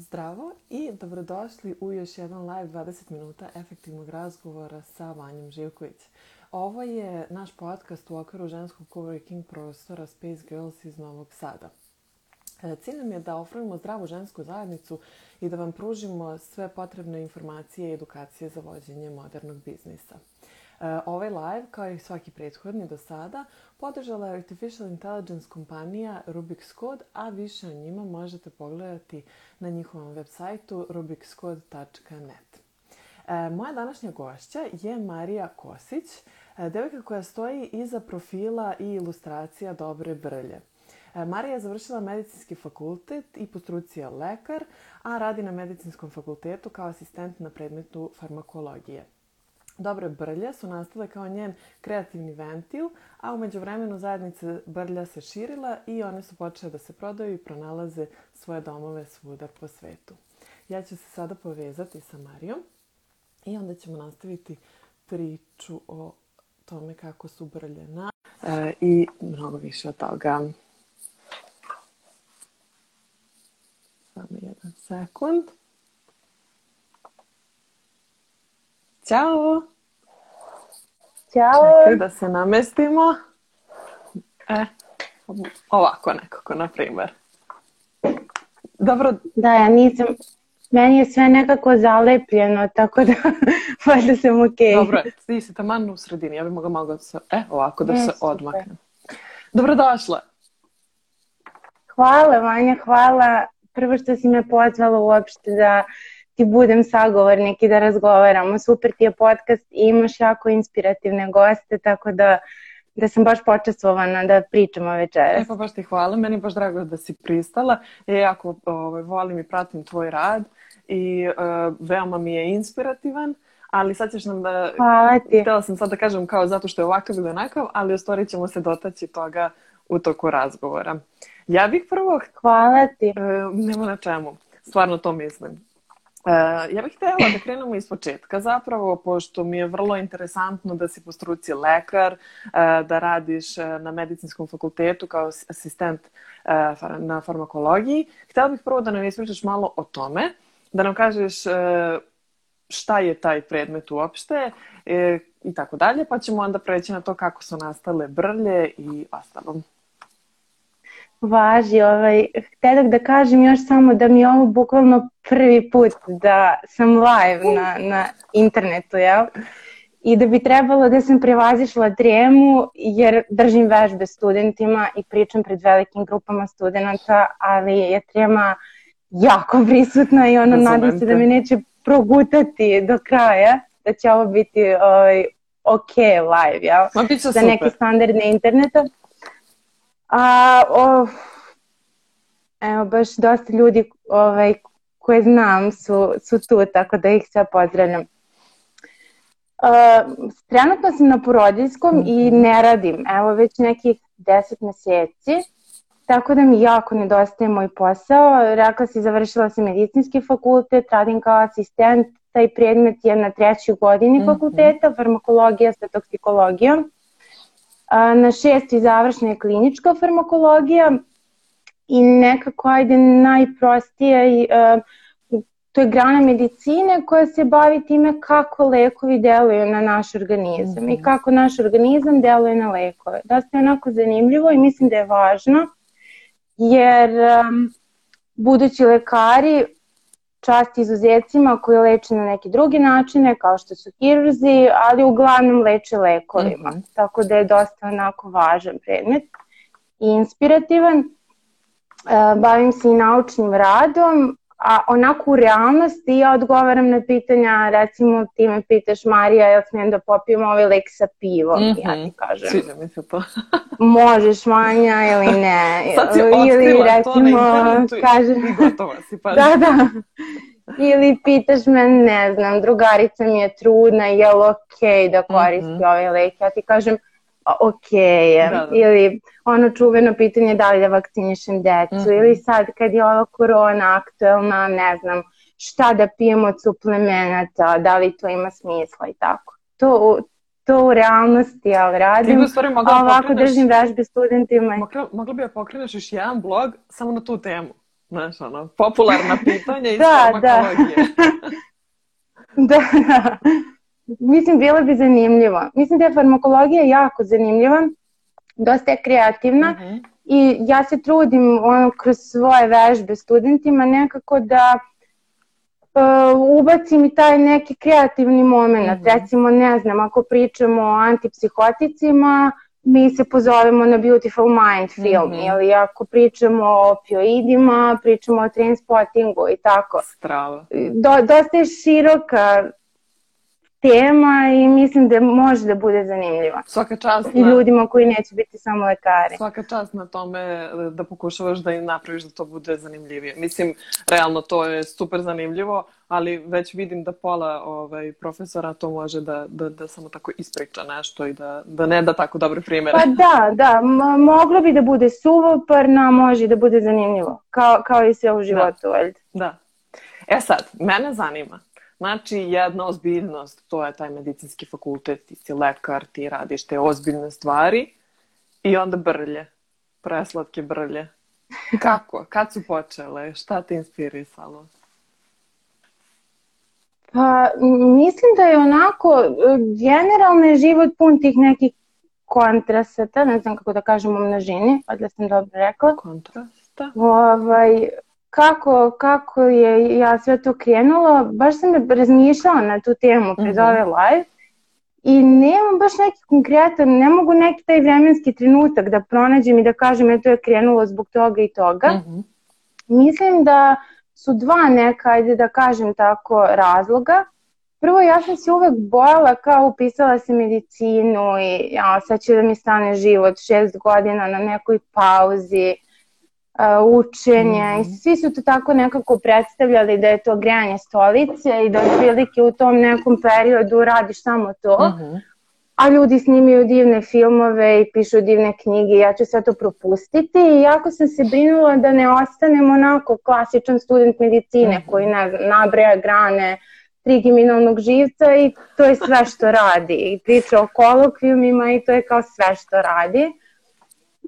Zdravo i dobrodošli u još jedan live 20 minuta efektivnog razgovora sa Vanjem Živković. Ovo je naš podcast u okviru ženskog coworking prostora Space Girls iz Novog Sada. E, cilj nam je da oformimo zdravu žensku zajednicu i da vam pružimo sve potrebne informacije i edukacije za vođenje modernog biznisa. Eh, ovaj live, kao i svaki prethodni do sada, podržala je Artificial Intelligence kompanija Rubik's Code, a više o njima možete pogledati na njihovom web sajtu rubikscode.net. Eh, moja današnja gošća je Marija Kosić, eh, devojka koja stoji iza profila i ilustracija Dobre brlje. Marija je završila medicinski fakultet i po je lekar, a radi na medicinskom fakultetu kao asistent na predmetu farmakologije. Dobre brlje su nastale kao njen kreativni ventil, a umeđu vremenu zajednice brlja se širila i one su počele da se prodaju i pronalaze svoje domove svuda po svetu. Ja ću se sada povezati sa Marijom i onda ćemo nastaviti priču o tome kako su brljena e, i mnogo više od toga. Samo jedan sekund. Ćao! Ćao! Čekaj da se namestimo. E, ovako nekako, na primer. Dobro. Da, ja nisam... Meni je sve nekako zalepljeno, tako da valjda sam okej. Okay. Dobro, ti si taman u sredini, ja bih mogla malo da se... E, ovako da ne, se odmaknem. Dobrodošla! Hvala, Vanja, hvala. Prvo što si me pozvala uopšte da ti budem sagovornik i da razgovaramo. Super ti je podcast i imaš jako inspirativne goste, tako da da sam baš počestvovana da pričamo večeras. E baš ti hvala, meni je baš drago da si pristala. Ja jako ovaj, volim i pratim tvoj rad i uh, veoma mi je inspirativan. Ali sad ćeš nam da... Hvala ti. Htjela sam sad da kažem kao zato što je ovakav ili onakav, ali u stvari ćemo se dotaći toga u toku razgovora. Ja bih prvo... Hvala ti. E, nema na čemu. Stvarno to mislim. E, ja bih htjela da krenemo iz početka zapravo, pošto mi je vrlo interesantno da si po struci lekar, e, da radiš e, na medicinskom fakultetu kao asistent na farmakologiji. Htjela bih prvo da nam ispričaš malo o tome, da nam kažeš šta je taj predmet uopšte i tako dalje, pa ćemo onda preći na to kako su nastale brlje i ostalo važi. Ovaj, htjedak da kažem još samo da mi je ovo bukvalno prvi put da sam live na, na internetu, jel? I da bi trebalo da sam prevazišla tremu jer držim vežbe studentima i pričam pred velikim grupama studenta, ali je trema jako prisutna i ono nadam se da me neće progutati do kraja, da će ovo biti ovaj, ok live, jel? Ma, Za super. neke standardne interneta. A, of, evo, baš dosta ljudi ovaj, koje znam su, su tu, tako da ih sve pozdravljam. Uh, trenutno sam na porodiljskom i mhm. ne radim, evo već nekih 10 meseci, tako da mi jako nedostaje moj posao. Rekla si, završila sam medicinski fakultet, radim kao asistent, taj predmet je na trećoj godini mhm. fakulteta, farmakologija sa toksikologijom na šestoj završna je klinička farmakologija i nekako ajde najprostija i to je grana medicine koja se bavi time kako lekovi deluju na naš organizam mm -hmm. i mhm. kako naš organizam deluje na lekove. Da je onako zanimljivo i mislim da je važno jer budući lekari čast izuzetcima koji leče na neke druge načine, kao što su kirurzi, ali uglavnom leče lekovima. Mm -hmm. Tako da je dosta onako važan predmet i inspirativan. E, bavim se i naučnim radom, a onako u realnosti ja odgovaram na pitanja, recimo ti me pitaš Marija, ja smijem da popijem ovaj lek sa pivom, mm -hmm. ja ti mhm. kažem. Sviđa mi se to. možeš manja ili ne. Sad si otkrila ili, da recimo, to na kaže... i gotova si, pa. da, da. Ili pitaš me, ne znam, drugarica mi je trudna, je li okej okay da koristi mm -hmm. ovaj lek? Ja ti kažem, ok je. Da, da. Ili ono čuveno pitanje da li da vakcinišem decu. Mm -hmm. Ili sad kad je ova korona aktuelna, ne znam, šta da pijemo od suplemenata, da li to ima smisla i tako. To, to u realnosti ja radim, Ti stvari, mogla a da ovako držim vežbe studentima. Mogla, mogla bi ja da pokreneš još jedan blog samo na tu temu. Znaš, ono, popularna pitanja iz da, da. farmakologije. da, da mislim, bila bi zanimljiva. Mislim da je farmakologija jako zanimljiva, dosta je kreativna uh mhm. -huh. i ja se trudim ono, kroz svoje vežbe studentima nekako da uh, ubacim i taj neki kreativni moment. Mm -hmm. Recimo, ne znam, ako pričamo o antipsihoticima, mi se pozovemo na Beautiful Mind film mm -hmm. ili ako pričamo o opioidima, pričamo o transpottingu i tako. Strava. Do, dosta je široka tema i mislim da može da bude zanimljiva. Svaka čast. I ljudima koji neće biti samo lekari. Svaka čast na tome e, da pokušavaš da im napraviš da to bude zanimljivije. Mislim, realno to je super zanimljivo, ali već vidim da pola ovaj, profesora to može da, da, da samo tako ispriča nešto i da, da ne da tako dobre primere. Pa da, da. moglo bi da bude suvo, par može da bude zanimljivo. Kao, kao i sve u da. životu, da. valjda. Da. E sad, mene zanima Znači, jedna ozbiljnost, to je taj medicinski fakultet, ti si lekar, ti radiš te ozbiljne stvari i onda brlje, preslatke brlje. Kako? Kad su počele? Šta te inspirisalo? Pa, mislim da je onako, generalno je život pun tih nekih kontrasta, ne znam kako da kažem u množini, pa da sam dobro rekla. Kontrasta? Ovaj, kako, kako je ja sve to krenulo, baš sam razmišljala na tu temu pred mm -hmm. ovaj live i nemam baš neki konkretan, ne mogu neki taj vremenski trenutak da pronađem i da kažem eto je krenulo zbog toga i toga. Mm -hmm. Mislim da su dva neka, ajde da kažem tako, razloga. Prvo, ja sam se uvek bojala kao upisala se medicinu i ja, sad će da mi stane život šest godina na nekoj pauzi Uh, učenje mm. i mhm. svi su to tako nekako predstavljali da je to grejanje stolice i da otprilike u tom nekom periodu radiš samo to. Mm -hmm. A ljudi snimaju divne filmove i pišu divne knjige ja ću sve to propustiti i jako sam se brinula da ne ostanem onako klasičan student medicine mhm. koji ne znam, nabraja grane trigeminalnog živca i to je sve što radi. I priča o kolokvijumima i to je kao sve što radi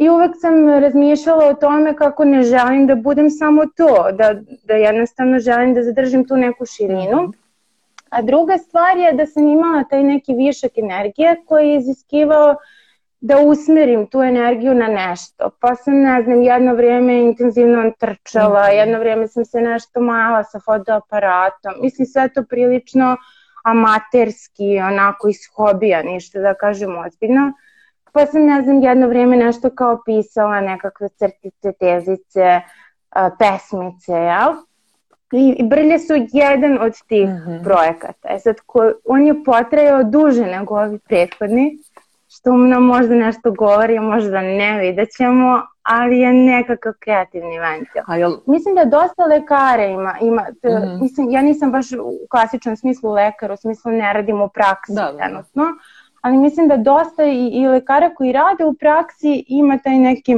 i uvek sam razmišljala o tome kako ne želim da budem samo to, da, da jednostavno želim da zadržim tu neku širinu. Mhm. A druga stvar je da sam imala taj neki višak energije koji je iziskivao da usmerim tu energiju na nešto. Pa sam, ne znam, jedno vrijeme intenzivno trčala, mhm. jedno vrijeme sam se nešto mala sa fotoaparatom. Mislim, sve to prilično amaterski, onako iz hobija, ništa da kažem ozbiljno. Uh, pa sam, ne znam, jedno vrijeme nešto kao pisala, nekakve crtice, tezice, pesmice, jel? I, i Brlje su jedan od tih mm -hmm. projekata. E sad, ko, on je potrajao duže nego ovi prethodni, što nam možda nešto govori, možda ne, vidjet ćemo, ali je nekakav kreativni ventil. A jel... Mislim da dosta lekara ima. ima t, mm -hmm. mislim, ja nisam baš u klasičnom smislu lekar, u smislu ne radim u praksi da, da, da ali mislim da dosta i, i lekara koji rade u praksi ima taj neki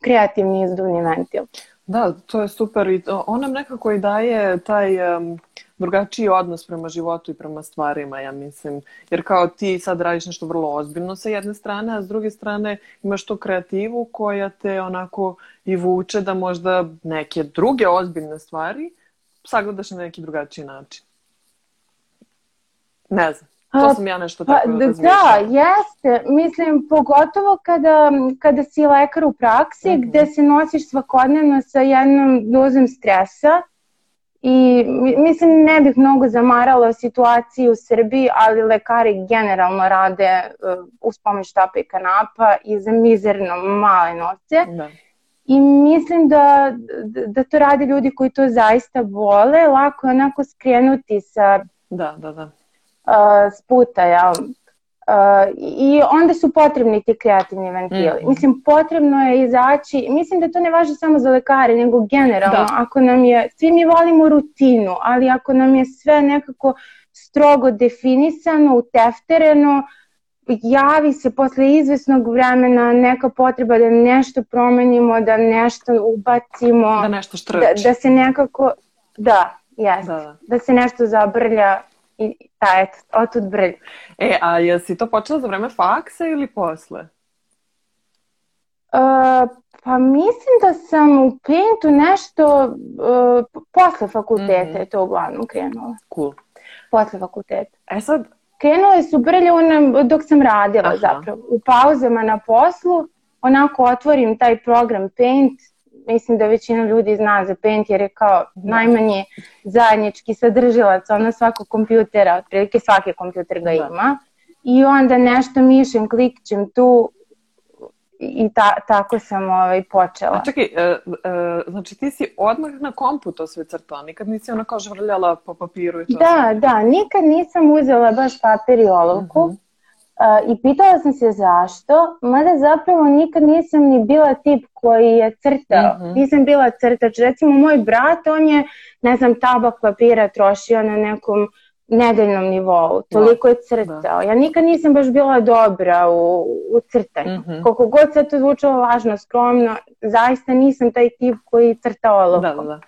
kreativni izduvni ventil. Da, to je super i on nekako i daje taj um, drugačiji odnos prema životu i prema stvarima, ja mislim. Jer kao ti sad radiš nešto vrlo ozbiljno sa jedne strane, a s druge strane imaš tu kreativu koja te onako i vuče da možda neke druge ozbiljne stvari sagledaš na neki drugačiji način. Ne znam. To pa, sam ja nešto pa, tako da, razmišljala. Da, jeste. Mislim, pogotovo kada, kada si lekar u praksi, mm -hmm. gde se nosiš svakodnevno sa jednom dozom stresa, I mislim ne bih mnogo zamarala situaciju u Srbiji, ali lekari generalno rade uh, uz pomoć štapa i kanapa i za mizerno male novce. Da. I mislim da, da, da to rade ljudi koji to zaista vole, lako je onako skrenuti sa da, da, da s puta, jel? Uh, I onda su potrebni ti kreativni ventili. Mm. Mislim, potrebno je izaći, mislim da to ne važi samo za lekare, nego generalno. Da. Ako nam je, svi mi volimo rutinu, ali ako nam je sve nekako strogo definisano, uteftereno, javi se posle izvesnog vremena neka potreba da nešto promenimo, da nešto ubacimo. Da nešto štrči. Da, da se nekako, da, jest. Da, da. da se nešto zabrlja i ta, da, eto, otud brlj. E, a jesi to počela za vreme faksa ili posle? Uh, pa mislim da sam u Pintu nešto uh, posle fakulteta mm -hmm. je to uglavnom krenula. Cool. Posle fakulteta. E sad... Krenule su brlje ona, dok sam radila Aha. zapravo. U pauzama na poslu onako otvorim taj program Paint, mislim da većina ljudi zna za Paint jer je kao najmanje zajednički sadržilac ono svakog kompjutera, otprilike svaki kompjuter ga da. ima. I onda nešto mišem, klikćem tu i ta, tako sam ovaj, počela. A čekaj, e, e, znači ti si odmah na kompu to sve crtala, nikad nisi ona kao žvrljala po papiru i to? Da, sve. da, nikad nisam uzela baš papir i olovku. Uh mhm. -huh I pitala sam se zašto, mada zapravo nikad nisam ni bila tip koji je crtao. Mm-hmm. Nisam bila crtač. Recimo, moj brat, on je, ne znam, tabak papira trošio na nekom nedeljnom nivou. Da. Toliko je da. crtao. Ja nikad nisam baš bila dobra u, u crtanju. Mm-hmm. Koliko god se to zvučalo važno, skromno, zaista nisam taj tip koji crta olovkom. Da, da. da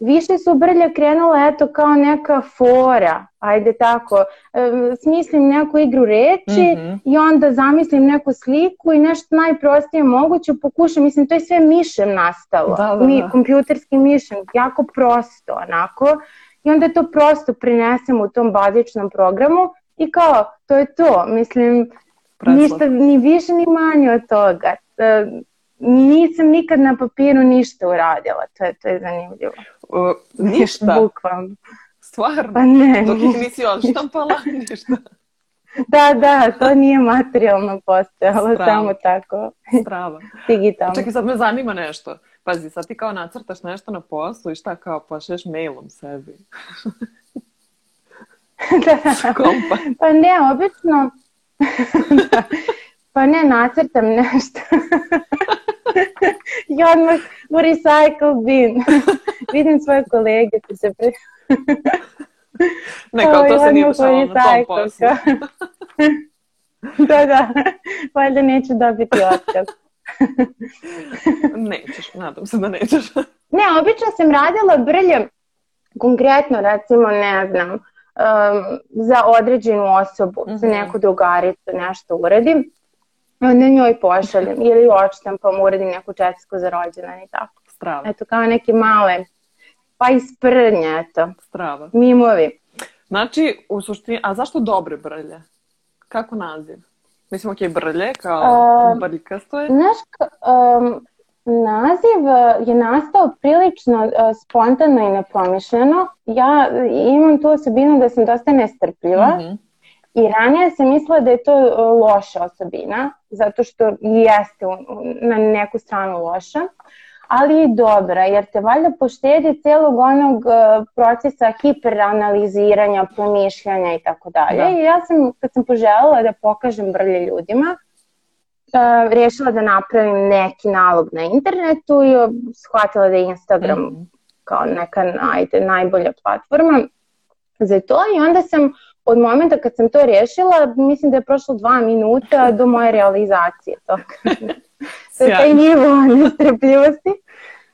više su brlje krenula eto kao neka fora, ajde tako, e, smislim neku igru reči mm -hmm. i onda zamislim neku sliku i nešto najprostije moguće pokušam, mislim to je sve mišem nastalo, da, da, Mi, da. kompjuterskim mišem, jako prosto onako i onda to prosto prinesem u tom bazičnom programu i kao to je to, mislim Preslov. ništa ni više ni manje od toga. E, nisam nikad na papiru ništa uradila, to je, to je zanimljivo. E, ništa. Bukvalno. Stvarno? Pa ne. Dok ih nisi odštampala, ništa. Da, da, to nije materijalno postojalo, Strava. samo tako. Strava. Digitalno. Čekaj, sad me zanima nešto. Pazi, sad ti kao nacrtaš nešto na poslu i šta kao pošlješ mailom sebi. da. Kompa. Pa ne, obično... da. Pa ne, nacrtam nešto. I odmah u recycle bin. Vidim svoje kolege ti se pre... ne, kao to se nije dešavalo na tom poslu. da, da. Valjda neću dobiti otkaz. nećeš, nadam se da nećeš. ne, obično sam radila brlje, konkretno recimo, ne znam, um, za određenu osobu, mm -hmm. za mhm. neku drugaricu nešto uradim onda njoj pošaljem ili očtampam, uradim neku četku za rođena i tako. Strava. Eto, kao neke male, pa iz prnja, eto. Strava. Mimovi. Znači, u suštini, a zašto dobre brlje? Kako naziv? Mislim, ok, brlje, kao um, barikasto je. Znaš, um, Naziv uh, je nastao prilično uh, spontano i nepomišljeno. Ja imam tu osobinu da sam dosta nestrpljiva. Mm -hmm. I ranije se misle da je to e, loša osobina, zato što jeste na neku stranu loša, ali i dobra, jer te valjda poštedi celog onog e, procesa hiperanaliziranja, promišljanja i tako dalje. Da. I ja sam, kad sam poželjela da pokažem brlje ljudima, uh, e, rešila da napravim neki nalog na internetu i shvatila da je Instagram mm kao neka najde, najbolja platforma za to i onda sam uh, od momenta kad sam to rješila, mislim da je prošlo dva minuta do moje realizacije toga. to je taj nivo nestrpljivosti.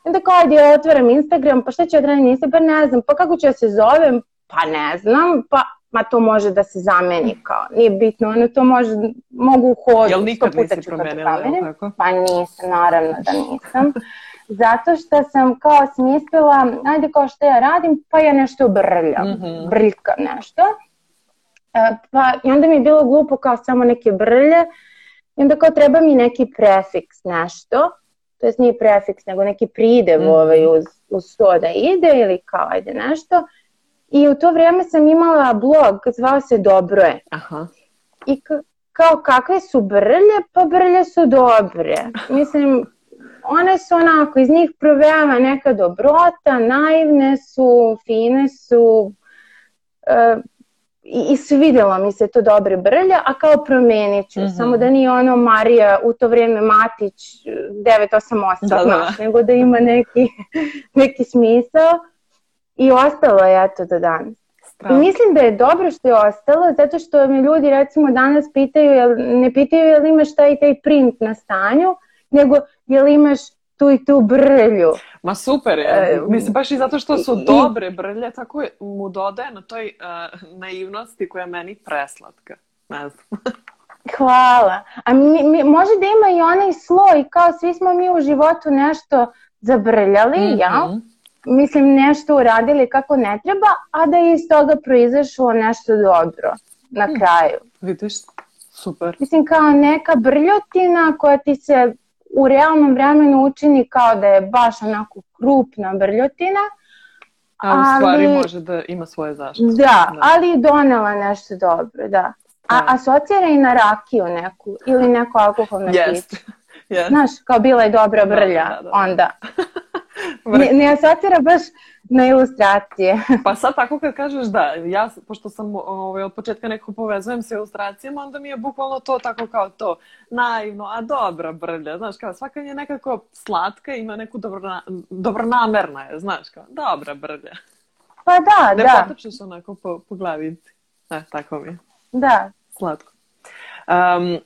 Onda kad ja otvaram Instagram, pa šta ću da radim Instagram, pa ne znam, pa kako ću ja se zovem, pa ne znam, pa ma to može da se zameni kao, nije bitno, ono to može, mogu u hodu, Jel nikad puta nisi ću da promenila, tako? Pa nisam, naravno da nisam. Zato što sam kao smislila, ajde kao što ja radim, pa ja nešto brljam, mm -hmm. brljkam nešto pa i onda mi je bilo glupo kao samo neke brlje i onda kao treba mi neki prefiks nešto, to jest nije prefiks nego neki pridev mm. ovaj, uz, uz to da ide ili kao ajde nešto i u to vrijeme sam imala blog, zvao se Dobro je. Aha. I kao kakve su brlje, pa brlje su dobre. Mislim, one su onako, iz njih provejava neka dobrota, naivne su, fine su, e, i, i svidjela mi se to dobre brlja, a kao promenit ću, mm -hmm. samo da nije ono Marija u to vrijeme Matić 988, da, da. nego da ima neki, neki smisao i ostalo je eto do danas. Pravno. Mislim da je dobro što je ostalo, zato što me ljudi recimo danas pitaju, jel, ne pitaju je jel imaš taj taj print na stanju, nego je li imaš tu i tu brlju. Ma super je. E, Mislim, baš i zato što su dobre brlje, tako mu dodaje na toj uh, naivnosti koja je meni preslatka. Ne znam. Hvala. A mi, mi, može da ima i onaj sloj, kao svi smo mi u životu nešto zabrljali, mm -hmm. ja? Mislim, nešto uradili kako ne treba, a da je iz toga proizašlo nešto dobro na mhm. kraju. Mm, vidiš, super. Mislim, kao neka brljotina koja ti se u realnom vremenu učini kao da je baš onako krupna brljotina. A u ali, stvari može da ima svoje zaštite. Da, da, ali donela nešto dobro, da. A asocira da. i na rakiju neku ili neko alkoholno yes. piće. Yes. Znaš, kao bila je dobra da, brlja, da, da, da. onda. ne, ne asocira baš na ilustracije. pa sad tako kad kažeš da, ja pošto sam ovaj, od početka nekako povezujem sa ilustracijama, onda mi je bukvalno to tako kao to naivno, a dobra brlja, znaš kao svaka je nekako slatka ima neku dobrona, dobronamerna je, znaš kao dobra brlja. Pa da, ne da. Ne potrčeš onako po, po glavici. E, tako mi je. Da. Slatko. Um,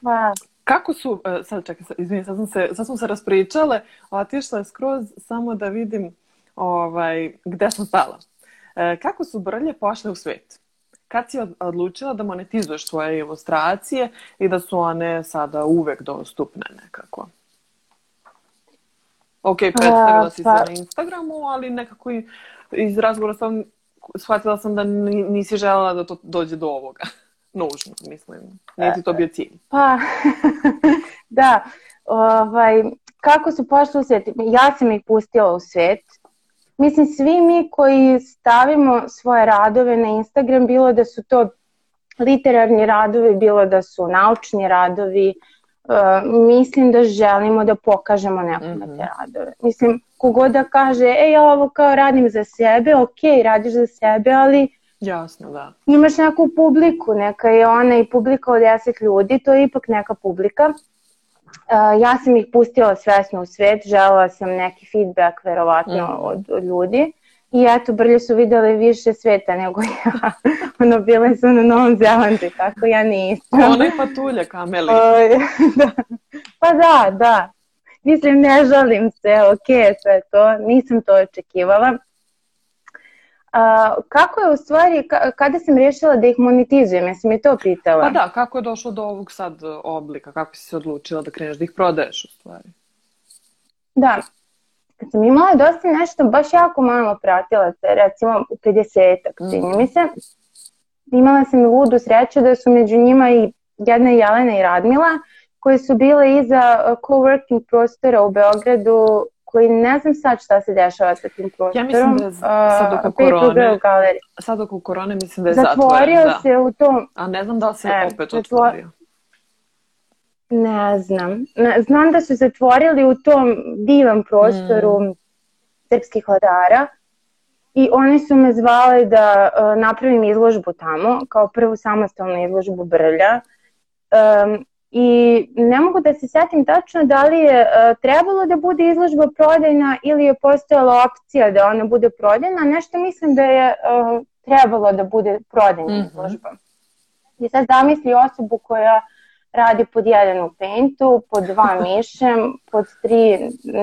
Hvala. Kako su, e, sad čekaj, izvini, sad sam se, sad sam se raspričale, otišla je skroz samo da vidim ovaj, gde sam stala. E, kako su brlje pošle u svet? Kad si odlučila da monetizuješ svoje ilustracije i da su one sada uvek dostupne nekako? Ok, predstavila si se pa- na Instagramu, ali nekako iz razgovora sam shvatila sam da nisi želela da to dođe do ovoga nužno, mislim. E, Nije ti to e. bio cilj. Pa, da. Ovaj, kako su pošli u svijet? Ja sam ih pustila u svet. Mislim, svi mi koji stavimo svoje radove na Instagram, bilo da su to literarni radovi, bilo da su naučni radovi, Uh, mislim da želimo da pokažemo nekome mm -hmm. te mhm. radove. Mislim, kogod da kaže, e, ja ovo kao radim za sebe, ok, radiš za sebe, ali Jasno, da. Imaš neku publiku, neka je ona i publika od 10 ljudi, to je ipak neka publika. Uh, ja sam ih pustila svesno u svet, želela sam neki feedback verovatno mm. od, od ljudi. I eto, brlje su videli više sveta nego ja. ono, bile su na Novom Zelandu, tako ja nisam. Ona je patulja kameli. O, da. Pa da, da. Mislim, ne žalim se, ok, sve to. Nisam to očekivala. A, kako je u stvari, kada sam riješila da ih monetizujem, ja sam je to pitala. Pa da, kako je došlo do ovog sad e, oblika, kako si se odlučila da kreneš da ih prodaješ u stvari? Da, kad sam imala dosta nešto, baš jako malo pratila se, recimo u 50-ak, čini mi se. Imala sam ludu sreću da su među njima i jedna Jelena i Radmila, koje su bile iza e, coworking prostora u Beogradu koji ne znam sad šta se dešava sa tim prostorom. Ja mislim da je sad oko korone, sad oko korone mislim da je zatvorio. Zatvorio da. se u tom... A ne znam da li se e, opet zatvor... otvorio. Ne znam. Znam da su zatvorili u tom divan prostoru mm. srpskih vladara i oni su me zvali da e, napravim izložbu tamo, kao prvu samostalnu izložbu brlja. Um, i ne mogu da se setim tačno da li je e, trebalo da bude izložba prodajna ili je postojala opcija da ona bude prodajna, nešto mislim da je e, trebalo da bude prodajna mm -hmm. izložba. I sad zamisli osobu koja radi pod jedan u pentu, pod dva mišem, pod tri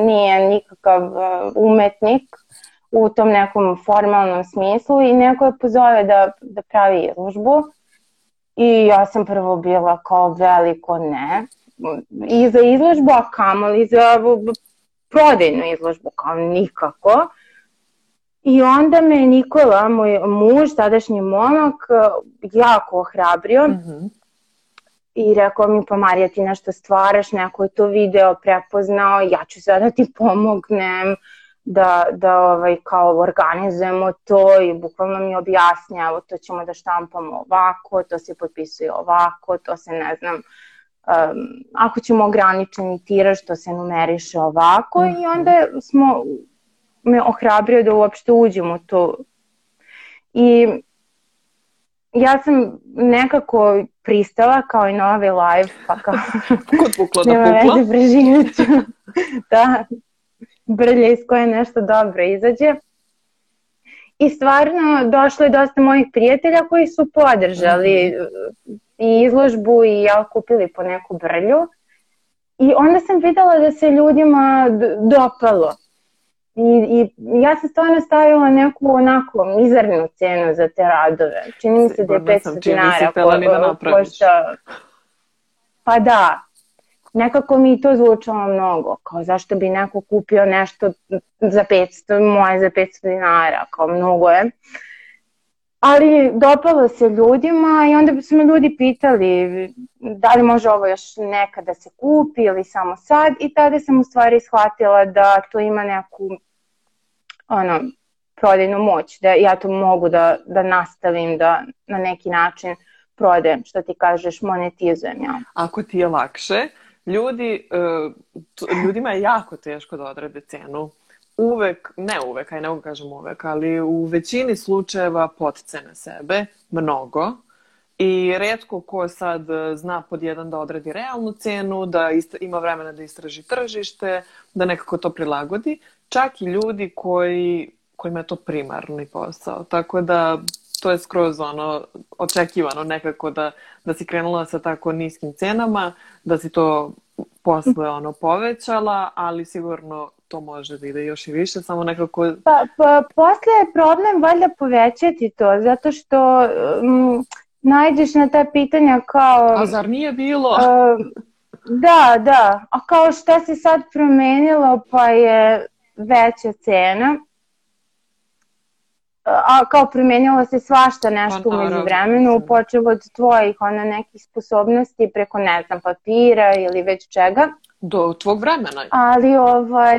nije nikakav e, umetnik u tom nekom formalnom smislu i neko je pozove da, da pravi izložbu I ja sam prvo bila kao veliko ne. I za izložbu, a kamoli za prodajnu izložbu, kao nikako. I onda me Nikola, moj muž, tadašnji momak, jako ohrabrio. Mm -hmm. I rekao mi, pa Marija, ti nešto stvaraš, neko je to video, prepoznao, ja ću sada da ti pomognem. Uh, da, da ovaj, kao organizujemo to i bukvalno mi objasnja, evo to ćemo da štampamo ovako, to se potpisuje ovako, to se ne znam, um, ako ćemo ograničeni tiraž, to se numeriše ovako mm -hmm. i mhm. onda smo me ohrabrio da uopšte uđemo u to. I ja sam nekako pristala kao i novi live, pa kao... Kod bukla da bukla. Nema veze, preživit ću. da brlje iz koje nešto dobro izađe. I stvarno došlo je dosta mojih prijatelja koji su podržali i izložbu i ja kupili po neku brlju. I onda sam videla da se ljudima dopalo. I, I ja sam stvarno stavila neku onako mizernu cenu za te radove. Čini mi se da je 500 dinara. Ko, da ko, ko šta... Pa da, nekako mi to zvučalo mnogo, kao zašto bi neko kupio nešto za 500, moje za 500 dinara, kao mnogo je. Ali dopalo se ljudima i onda su me ljudi pitali da li može ovo još nekada da se kupi ili samo sad i tada sam u stvari shvatila da to ima neku ono, prodajnu moć, da ja to mogu da, da nastavim, da na neki način prodajem, što ti kažeš, monetizujem ja. Ako ti je lakše, ljudi, e, ljudima je jako teško da odrade cenu. Uvek, ne uvek, aj ne mogu da kažem uvek, ali u većini slučajeva potcene sebe, mnogo. I redko ko sad e, zna pod jedan da odredi realnu cenu, da ima vremena da istraži tržište, da nekako to prilagodi. Čak i ljudi koji, kojima je to primarni posao. Tako da što je skroz ono, očekivano nekako da, da si krenula sa tako niskim cenama, da si to posle ono povećala, ali sigurno to može da ide još i više, samo nekako... Pa, pa posle je problem valjda povećati to, zato što um, mm, najđeš na ta pitanja kao... A zar nije bilo? Uh, da, da. A kao šta se sad promenilo, pa je veća cena a kao promenjalo se svašta nešto pa, umeđu vremenu, počeo od tvojih ona nekih sposobnosti preko ne znam papira ili već čega. Do tvog vremena. Ali ovaj,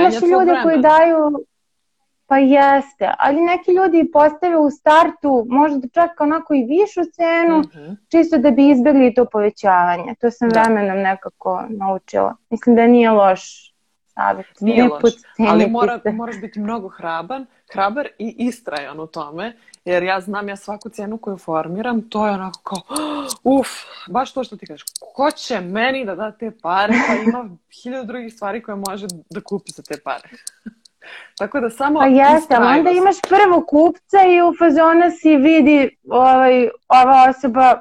imaš i ljude koji daju Pa jeste, ali neki ljudi postave u startu možda čak onako i višu cenu, mm -hmm. čisto da bi izbjegli to povećavanje. To sam da. vremenom nekako naučila. Mislim da nije loš savet. Nije loš, ali mora, moraš biti mnogo hraban, hrabar i istrajan u tome, jer ja znam ja svaku cenu koju formiram, to je onako kao, uf, baš to što ti kažeš, ko će meni da da te pare, pa ima hiljadu drugih stvari koje može da kupi za te pare. Tako da samo... Pa jeste, ali onda imaš prvo kupca i u fazona si vidi ovaj, ova osoba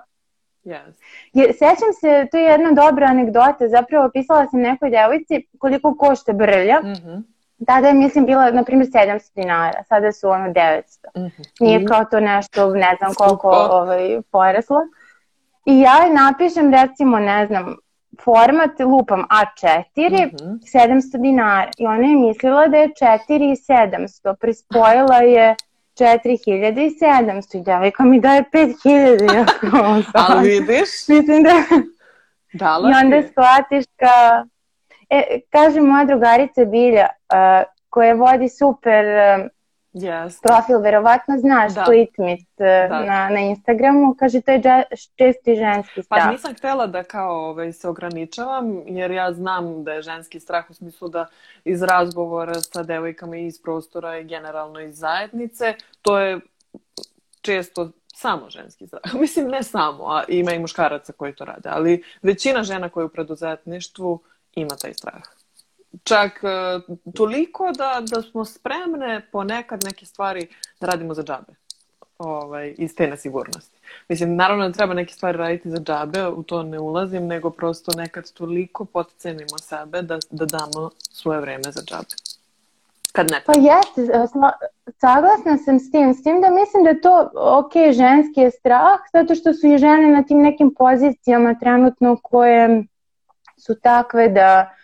yes. Jer, sećam se, to je jedna dobra anegdota, zapravo pisala sam nekoj devojci koliko košta brlja, mm -hmm. Tada je, mislim, bila, na primjer, 700 dinara, sada su ono 900. Mm -hmm. Nije mhm. kao to nešto, ne znam koliko Skupo. ovaj, poraslo. I ja napišem, recimo, ne znam, format lupam A4, mm -hmm. 700 dinara. I ona je mislila da je 4 i 700. Prispojila je 4700 djevojka mi daje 5000. Ali vidiš? Mislim da... Dala I onda shvatiš ka... E, kaže moja drugarica Bilja, uh, koja vodi super uh, Yes. Profil verovatno znaš, da. Tweetmit eh, da. na, na Instagramu, kaže to je česti ženski pa strah. Pa nisam htjela da kao ovaj, se ograničavam, jer ja znam da je ženski strah u smislu da iz razgovora sa devojkama iz prostora i generalno iz zajednice, to je često samo ženski strah. Mislim, ne samo, a ima i muškaraca koji to rade, ali većina žena koja je u preduzetništvu ima taj strah čak e, toliko da, da smo spremne ponekad neke stvari da radimo za džabe. Ovaj, iz te nesigurnosti. Mislim, naravno da treba neke stvari raditi za džabe, u to ne ulazim, nego prosto nekad toliko potcenimo sebe da, da damo svoje vreme za džabe. Kad ne. Pa jeste, e, saglasna sam s tim, s tim da mislim da to, ok, ženski je strah, zato što su i žene na tim nekim pozicijama trenutno koje su takve da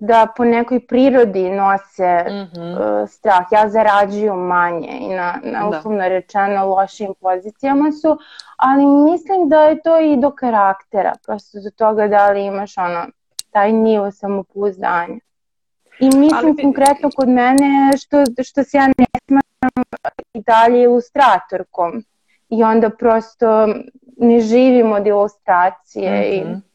da po nekoj prirodi nose mm -hmm. uh, strah. Ja zarađuju manje i na, na da. uslovno da. rečeno lošim pozicijama su, ali mislim da je to i do karaktera, prosto do toga da li imaš ono, taj nivo samopouzdanja. I mislim ali... konkretno kod mene što, što se ja ne smatram i dalje ilustratorkom i onda prosto ne živim od ilustracije mm -hmm. i mhm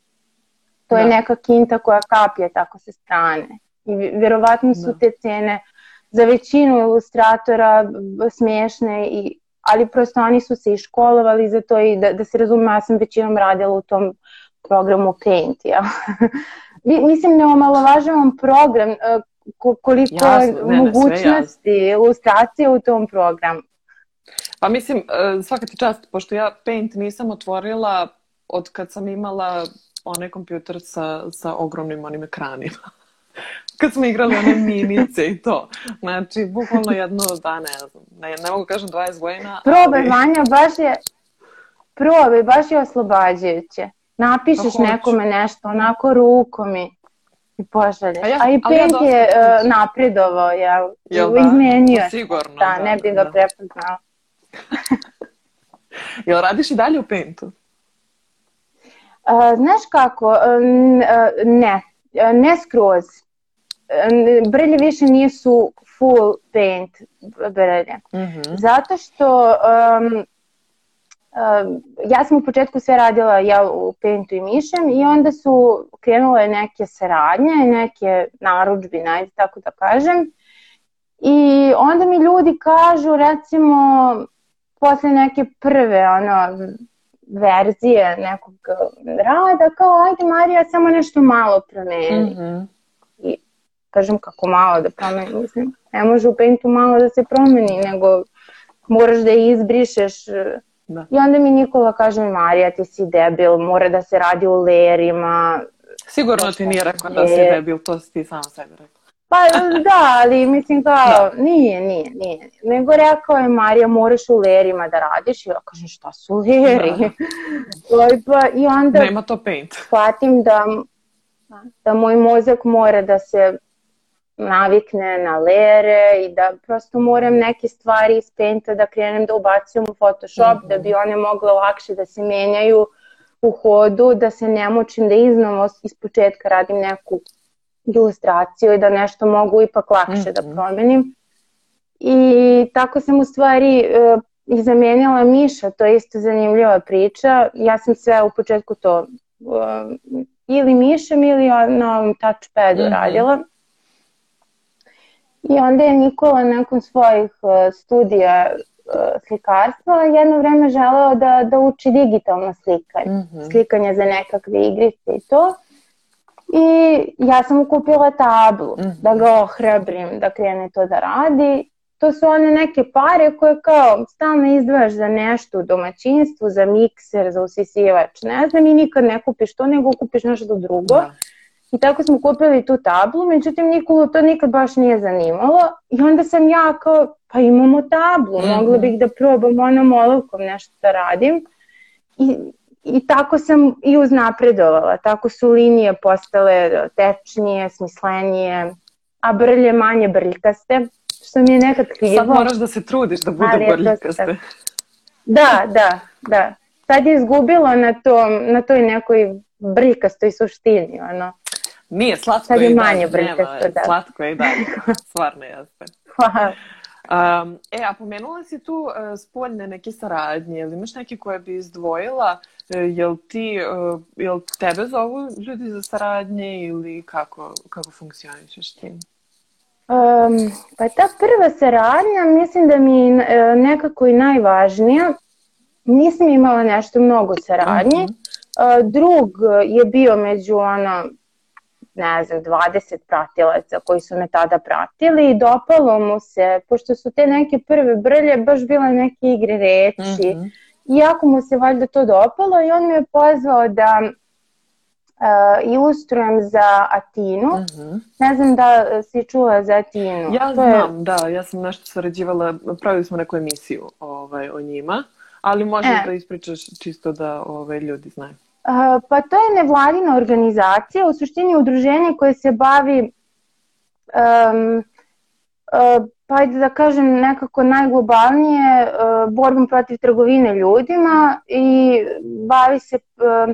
to da. je neka kinta koja kaplje tako sa strane. I vjerovatno su da. te cene za većinu ilustratora smiješne i ali prosto oni su se i školovali za to i da, da se razume, ja sam većinom radila u tom programu Paint, ja. Mislim, ne omalovažavam program, e, koliko Jasno, ne, ne, mogućnosti ilustracije u tom programu. Pa mislim, e, svaka ti čast, pošto ja Paint nisam otvorila od kad sam imala onaj kompjuter sa, sa ogromnim onim ekranima. Kad smo igrali one minice i to. Znači, bukvalno jedno, da ne znam, ne, ne mogu kažem 20 godina. Probaj, ali... Vanja, baš je, probe, baš je oslobađajuće. Napišeš Kako nekome nešto, onako rukom i i pošalješ. A, ja, A i pet ja je uh, napredovao, jel? jel da? Izmenio. Pa sigurno. Da, da ne bi ga da. prepoznao. jel radiš i dalje u Paintu? Znaš kako, ne, ne skroz. Brlje više nisu full paint brlje. Mm -hmm. Zato što um, um, ja sam u početku sve radila ja, u paintu i mišem i onda su krenule neke saradnje, neke naručbine, ajde tako da kažem. I onda mi ljudi kažu recimo posle neke prve ono, verzije nekog um, rada, kao ajde Marija samo nešto malo promeni. Mm -hmm. I kažem kako malo da promeni, mislim, ne može u paintu malo da se promeni, nego moraš da je izbrišeš. Uh, da. I onda mi Nikola kaže, Marija ti si debil, mora da se radi u lerima. Sigurno ti nije rekao da si debil, to si ti sam sebi rekla. Pa da, ali mislim kao, da, da. nije, nije, nije. Nego rekao je Marija, moraš u lerima da radiš. I ja kažem, šta su leri? Da. pa, I onda... Nema to paint. Shvatim da, da moj mozak mora da se navikne na lere i da prosto moram neke stvari iz penta da krenem da ubacujem u Photoshop mm -hmm. da bi one mogle lakše da se menjaju u hodu, da se ne močim da iznova iz početka radim neku ilustraciju i da nešto mogu ipak lakše mm -hmm. da mhm. promenim. I tako sam u stvari e, i zamenjala Miša, to je isto zanimljiva priča. Ja sam sve u početku to e, ili Mišem ili na touchpadu mm -hmm. radila. I onda je Nikola nakon svojih e, studija e, slikarstva jedno vreme želeo da, da uči digitalno slikanje, mm -hmm. slikanje za nekakve igrice i to. I ja sam mu kupila tablu mhm. da ga ohrebrim da krene to da radi. To su one neke pare koje kao stalno izdvajaš za nešto u domaćinstvu, za mikser, za usisivač, ne znam i nikad ne kupiš to nego kupiš nešto drugo. Da. I tako smo kupili tu tablu, međutim Nikolu to nikad baš nije zanimalo i onda sam ja kao, pa imamo tablu, mm -hmm. mogla bih da probam onom olovkom nešto da radim. I i tako sam i uznapredovala. Tako su linije postale tečnije, smislenije, a brlje manje brljkaste, što mi je nekad krivo. Sad moraš da se trudiš da bude Ali brljkaste. Da, da, da. Sad je izgubilo na, tom, na toj nekoj brljkastoj suštini, ono. Nije, slatko Sad je, i manje brljkasto, da. Slatko je da, stvarno jeste. Hvala. Um, e, a pomenula si tu uh, spoljne neke saradnje, ili imaš neke koje bi izdvojila E, jel ti, e, jel tebe zovu ljudi za saradnje ili kako, kako funkcionišeš ti? Um, pa ta prva saradnja mislim da mi je nekako i najvažnija. Nisam imala nešto mnogo saradnje. Uh mhm. -huh. E, drug je bio među ono, ne znam, 20 pratilaca koji su me tada pratili i dopalo mu se, pošto su te neke prve brlje baš bile neke igre reči, uh mhm. -huh I jako mu se valjda to dopalo i on me je pozvao da uh, ilustrujem za Atinu. Uh mhm. -huh. Ne znam da si čula za Atinu. Ja to znam, je... da. Ja sam nešto sarađivala, pravili smo neku emisiju ovaj, o njima, ali možeš e. da ispričaš čisto da ovaj, ljudi znaju. Uh, pa to je nevladina organizacija, u suštini udruženje koje se bavi um, uh, pa ajde da kažem nekako najglobalnije e, borbom protiv trgovine ljudima i bavi se e, e,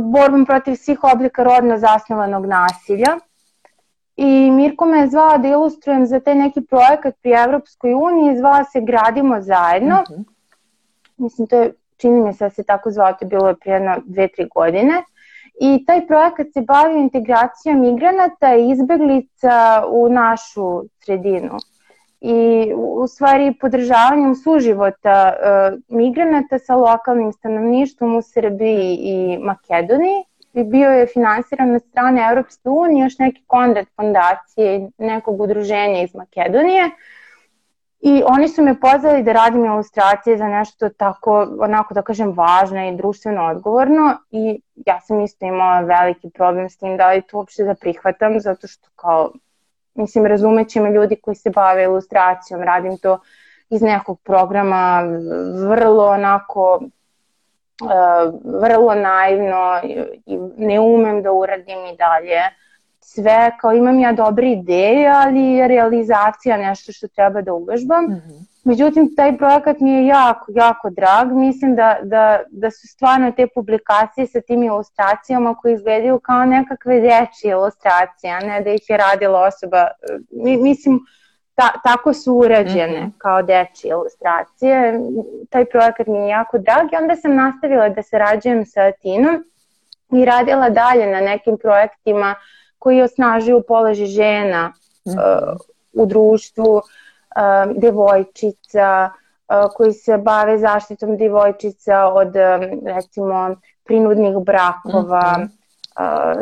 borbom protiv svih oblika rodno zasnovanog nasilja. I Mirko me je zvao da ilustrujem za taj neki projekat pri Evropskoj uniji, zvala se Gradimo zajedno. Mm -hmm. Mislim, to je, čini mi se da se tako zvao, to je bilo je prije jedno, dve, tri godine i taj projekat se bavi integracijom migranata i izbeglica u našu sredinu i u stvari podržavanjem suživota e, migranata sa lokalnim stanovništvom u Srbiji i Makedoniji i bio je finansiran od strane Europske unije, još neke Konrad fondacije nekog udruženja iz Makedonije. Uh, I oni su me pozvali da radim ilustracije za nešto tako, onako da kažem, važno i društveno odgovorno i ja sam isto imala veliki problem s tim da li to uopšte da prihvatam, zato što kao, mislim, razumeće me ljudi koji se bave ilustracijom, radim to iz nekog programa vrlo onako eh, vrlo naivno i ne umem da uradim i dalje sve, kao imam ja dobre ideje, ali je realizacija nešto što treba da uvežbam. Mm -hmm. Međutim, taj projekat mi je jako, jako drag. Mislim da, da, da su stvarno te publikacije sa tim ilustracijama koje izgledaju kao nekakve dečije ilustracije, a ne da ih je radila osoba. E, mi, mislim, ta, tako su urađene mm -hmm. kao dečje ilustracije. Taj projekat mi je jako drag i onda sam nastavila da sarađujem sa Atinom i radila dalje na nekim projektima uh, koji je osnažio položaj žena mm u društvu, e, devojčica, e, koji se bave zaštitom devojčica od recimo prinudnih brakova, mm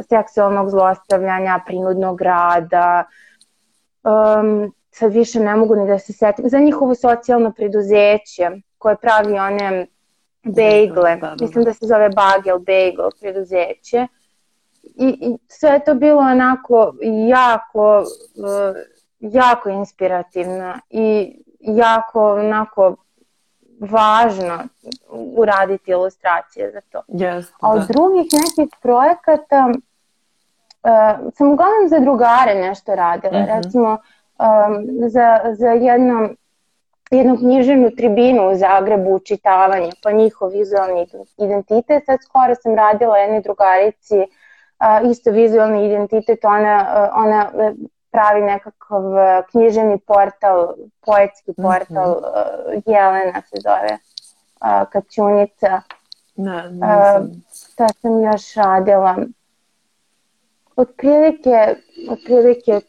seksualnog zlostavljanja, prinudnog rada. Um, sad više ne mogu ni da se setim. Za njihovo socijalno preduzeće koje pravi one da, da, begle, da, da, mislim da se zove Bagel Bagel preduzeće i, i sve je to bilo onako jako, eh, jako inspirativno i jako onako važno uraditi ilustracije za to. Yes, A da. od da. drugih nekih projekata uh, sam uglavnom za drugare nešto radila. Uh mhm. -huh. Recimo um, za, za jedno, jednu književnu tribinu u Zagrebu učitavanje pa njihov vizualni identitet. Sad skoro sam radila jednoj drugarici isto vizualni identitet, ona, ona e, pravi nekakav e, književni portal, poetski mhm. portal, mm -hmm. Jelena se zove, Kaćunica. Ne, da, ne znam. Šta sam još radila? Otprilike, otprilike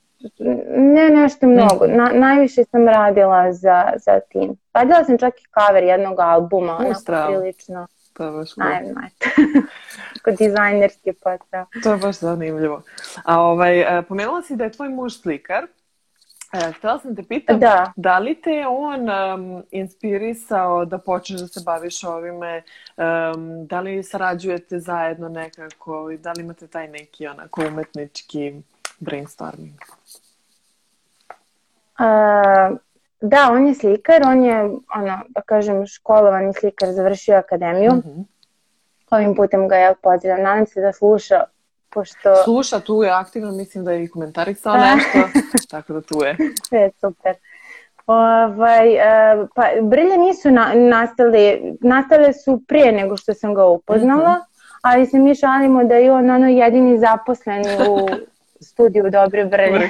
ne nešto mnogo. Na, najviše sam radila za, za tim. Radila sam čak i cover jednog albuma, onako prilično. To je baš Ajme, tako dizajnerski, pa da. To je baš zanimljivo. A ovaj, e, pomenula si da je tvoj muž slikar. E, Htela sam te pitam, da. da. li te on um, inspirisao da počneš da se baviš ovime, um, da li sarađujete zajedno nekako i da li imate taj neki onako umetnički brainstorming? Uh, da, on je slikar, on je, ono, da kažem, školovani slikar, završio akademiju. Uh mhm. -huh. Ovim putem ga ja pozdravljam. Nadam se da sluša, pošto... Sluša, tu je aktivno, mislim da je i komentarisao da. nešto, tako da tu je. Sve super. Ovaj, e, pa, brlje nisu na, nastale, nastale su prije nego što sam ga upoznala, mm -hmm. ali se mi šalimo da je on ono jedini zaposlen u studiju Dobre brlje.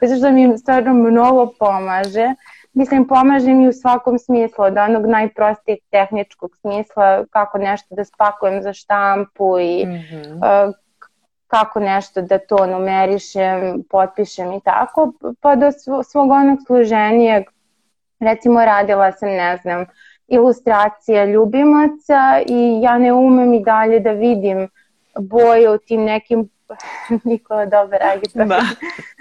Zato što mi stvarno mnogo pomaže mislim, pomažem i u svakom smislu, od onog najprostijeg tehničkog smisla, kako nešto da spakujem za štampu i mm -hmm. uh, kako nešto da to numerišem, potpišem i tako, pa do svog onog služenijeg, recimo radila sam, ne znam, ilustracija ljubimaca i ja ne umem i dalje da vidim boje u tim nekim pa Nikola dobar agita. Da.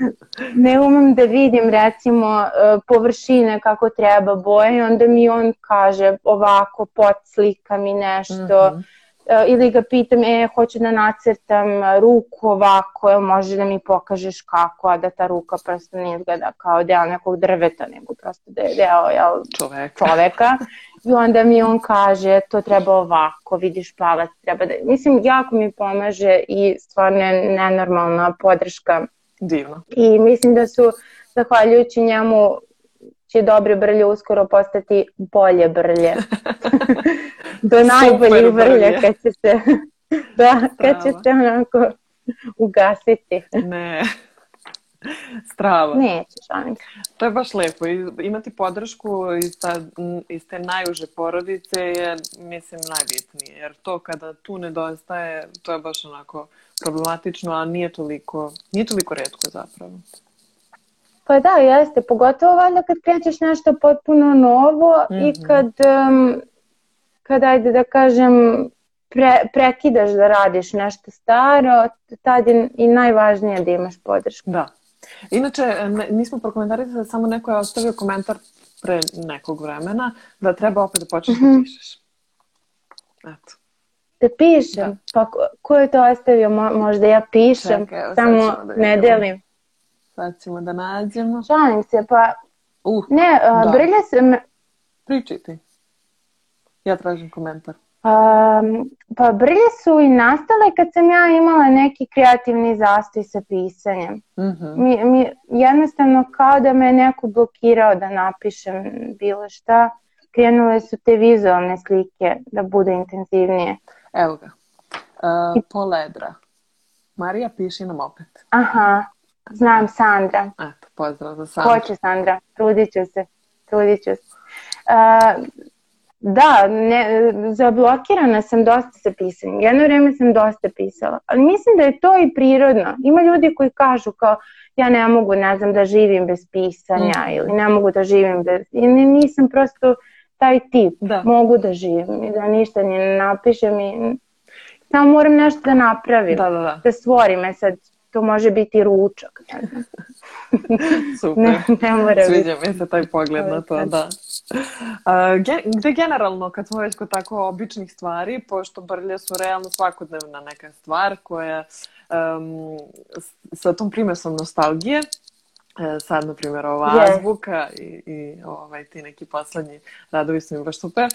ne umem da vidim recimo e, površine kako treba boje i onda mi on kaže ovako pod slika mi nešto. Mm -hmm. Ili ga pitam, e, hoću da nacrtam ruku ovako, jel može da mi pokažeš kako, a da ta ruka prosto ne izgleda kao deo nekog drveta, nego prosto da je deo jel, čoveka. čoveka. i onda mi on kaže to treba ovako, vidiš palac treba da... Mislim, jako mi pomaže i stvarno je nenormalna podrška. Divno. I mislim da su, zahvaljujući njemu, će dobre brlje uskoro postati bolje brlje. Do najboljih brlje, brlje kad će se, da, kad će se onako ugasiti. Ne. Strava. Nećeš, šalim To je baš lepo. imati podršku iz, ta, iz te najuže porodice je, mislim, najbitnije. Jer to kada tu nedostaje, to je baš onako problematično, a nije toliko, nije toliko redko zapravo. Pa da, jeste. Pogotovo valjda kad krećeš nešto potpuno novo mm -hmm. i mhm. kad, um, kad ajde da kažem, pre, prekidaš da radiš nešto staro, tad je i najvažnije da imaš podršku. Da, Inače, nismo prokomentarisali, samo neko je ostavio komentar pre nekog vremena da treba opet da počneš mm -hmm. da mhm. pišeš. Eto. Da pišem? Da. Pa ko je to ostavio? možda ja pišem, Čekaj, samo da ne delim. Sad ćemo da nađemo. Šalim se, pa... Uh, ne, uh, da. Brlja se... Me... Pričaj ti. Ja tražim komentar. Um, pa brige su i nastale kad sam ja imala neki kreativni zastoj sa pisanjem. Uh-huh. Mi, mi, jednostavno kao da me neko blokirao da napišem bilo šta. Krenule su te vizualne slike da bude intenzivnije. Evo ga. Uh, Poledra. Marija, piši nam opet. Aha, znam Sandra. Eto, pozdrav za Sandra. Hoće Sandra, trudit ću se. Trudit ću se. Uh, Da, ne, zablokirana sam dosta sa pisanjem. Jedno vreme sam dosta pisala, ali mislim da je to i prirodno. Ima ljudi koji kažu kao ja ne mogu, ne znam, da živim bez pisanja mm. ili ne mogu da živim bez... I nisam prosto taj tip. Da. Mogu da živim i da ništa ne napišem i samo moram nešto da napravim. Da, da, da. Da stvorim. E sad, to može biti ručak. Ne znam. Super. ne, ne mora Sviđa biti. mi se taj pogled na to, ovaj, da. Gde generalno, kad smo već kod tako običnih stvari, pošto brlje su realno svakodnevna neka stvar koja um, sa tom primesom nostalgije, e, sad, na primjer, ova yes. azbuka i, i ovaj, ti neki poslednji radovi su mi baš super.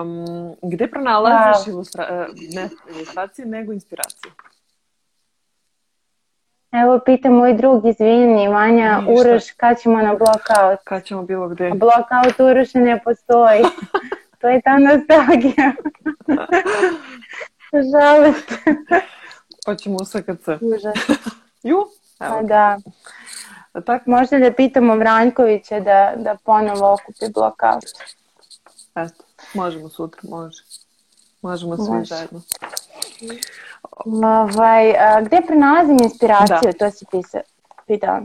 Um, gde pronalaziš wow. ilustra, e, ne ilustracije, nego inspiraciju? Evo, pita moj drug, izvini, Vanja, Uroš, kad ćemo na blokaut? Kad ćemo bilo gde? Blokaut Uroša ne postoji. to je ta nostalgija. Žalost. Hoćemo u SKC. Užas. Ju? Pa evo. Da. Tak. Možda da pitamo Vrankovića da, da ponovo okupi blokaut. Eto, možemo sutra, može. Možemo svi može. Ovaj, a, gde pronalazim inspiraciju, da. to si pisa, pitao.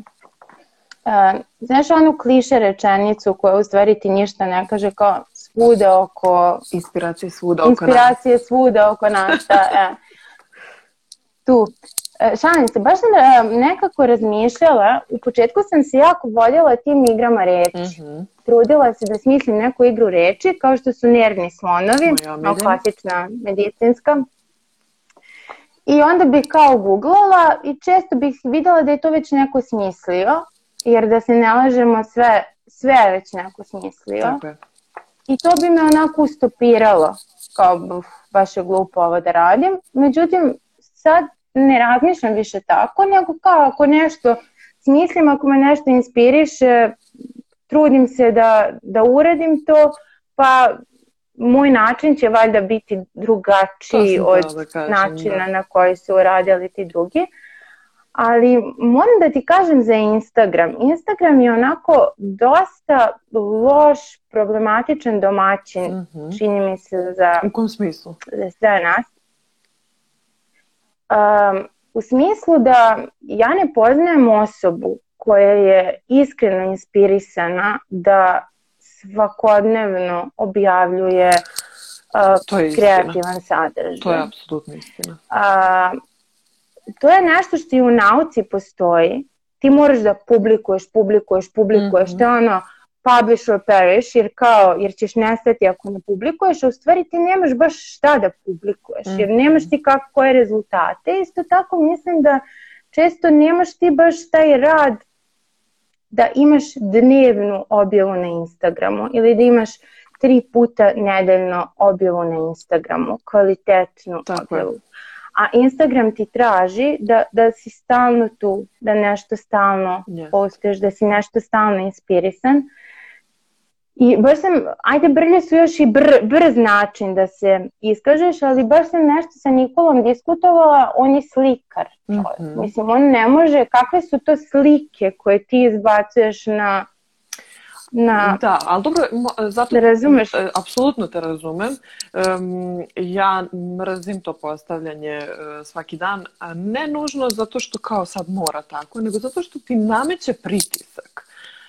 Uh, znaš onu kliše rečenicu koja u stvari ti ništa ne kaže kao svuda oko... Inspiracije svuda oko inspiracije nas. Inspiracije svuda oko nas, da, e. Tu. E, šalim se, baš sam e, nekako razmišljala, u početku sam se jako voljela tim igrama reči. Mm -hmm. Trudila se da smislim neku igru reči, kao što su nervni slonovi, kao klasična medicinska. I onda bih kao googlala i često bih videla da je to već neko smislio, jer da se ne lažemo sve, sve je već neko smislio. Tako je. I to bi me onako ustopiralo, kao baš je glupo ovo da radim. Međutim, sad ne razmišljam više tako, nego kao ako nešto smislim, ako me nešto inspiriše, trudim se da, da uradim to, pa moj način će valjda biti drugačiji od da načina da. na koji su uradili ti drugi. Ali moram da ti kažem za Instagram. Instagram je onako dosta loš, problematičan domaćin, mm -hmm. čini mi se za... U kom smislu? Za sve nas. Um, u smislu da ja ne poznajem osobu koja je iskreno inspirisana da svakodnevno objavljuje uh, to je kreativan sadržaj. To je apsolutno istina. Uh, to je nešto što i u nauci postoji. Ti moraš da publikuješ, publikuješ, publikuješ. Mm -hmm. To je ono publish or perish, jer kao, jer ćeš nestati ako ne publikuješ, a u stvari ti nemaš baš šta da publikuješ, jer mhm. nemaš ti kako koje rezultate. Isto tako mislim da često nemaš ti baš taj rad da imaš dnevnu objavu na Instagramu ili da imaš tri puta nedeljno objavu na Instagramu, kvalitetnu Tako objavu. Je. A Instagram ti traži da, da si stalno tu, da nešto stalno yes. postuješ, da si nešto stalno inspirisan. Uh, I baš sam, ajde brlje su još i br, brz način da se iskažeš, ali baš sam nešto sa Nikolom diskutovala, on je slikar čovjek. Mm -hmm. Mislim, on ne može, kakve su to slike koje ti izbacuješ na na... Da, ali dobro, zato... Ne da razumeš? E, apsolutno te razumem. Um, ja mrzim to postavljanje uh, svaki dan, a ne nužno zato što kao sad mora tako, nego zato što ti nameće pritisak.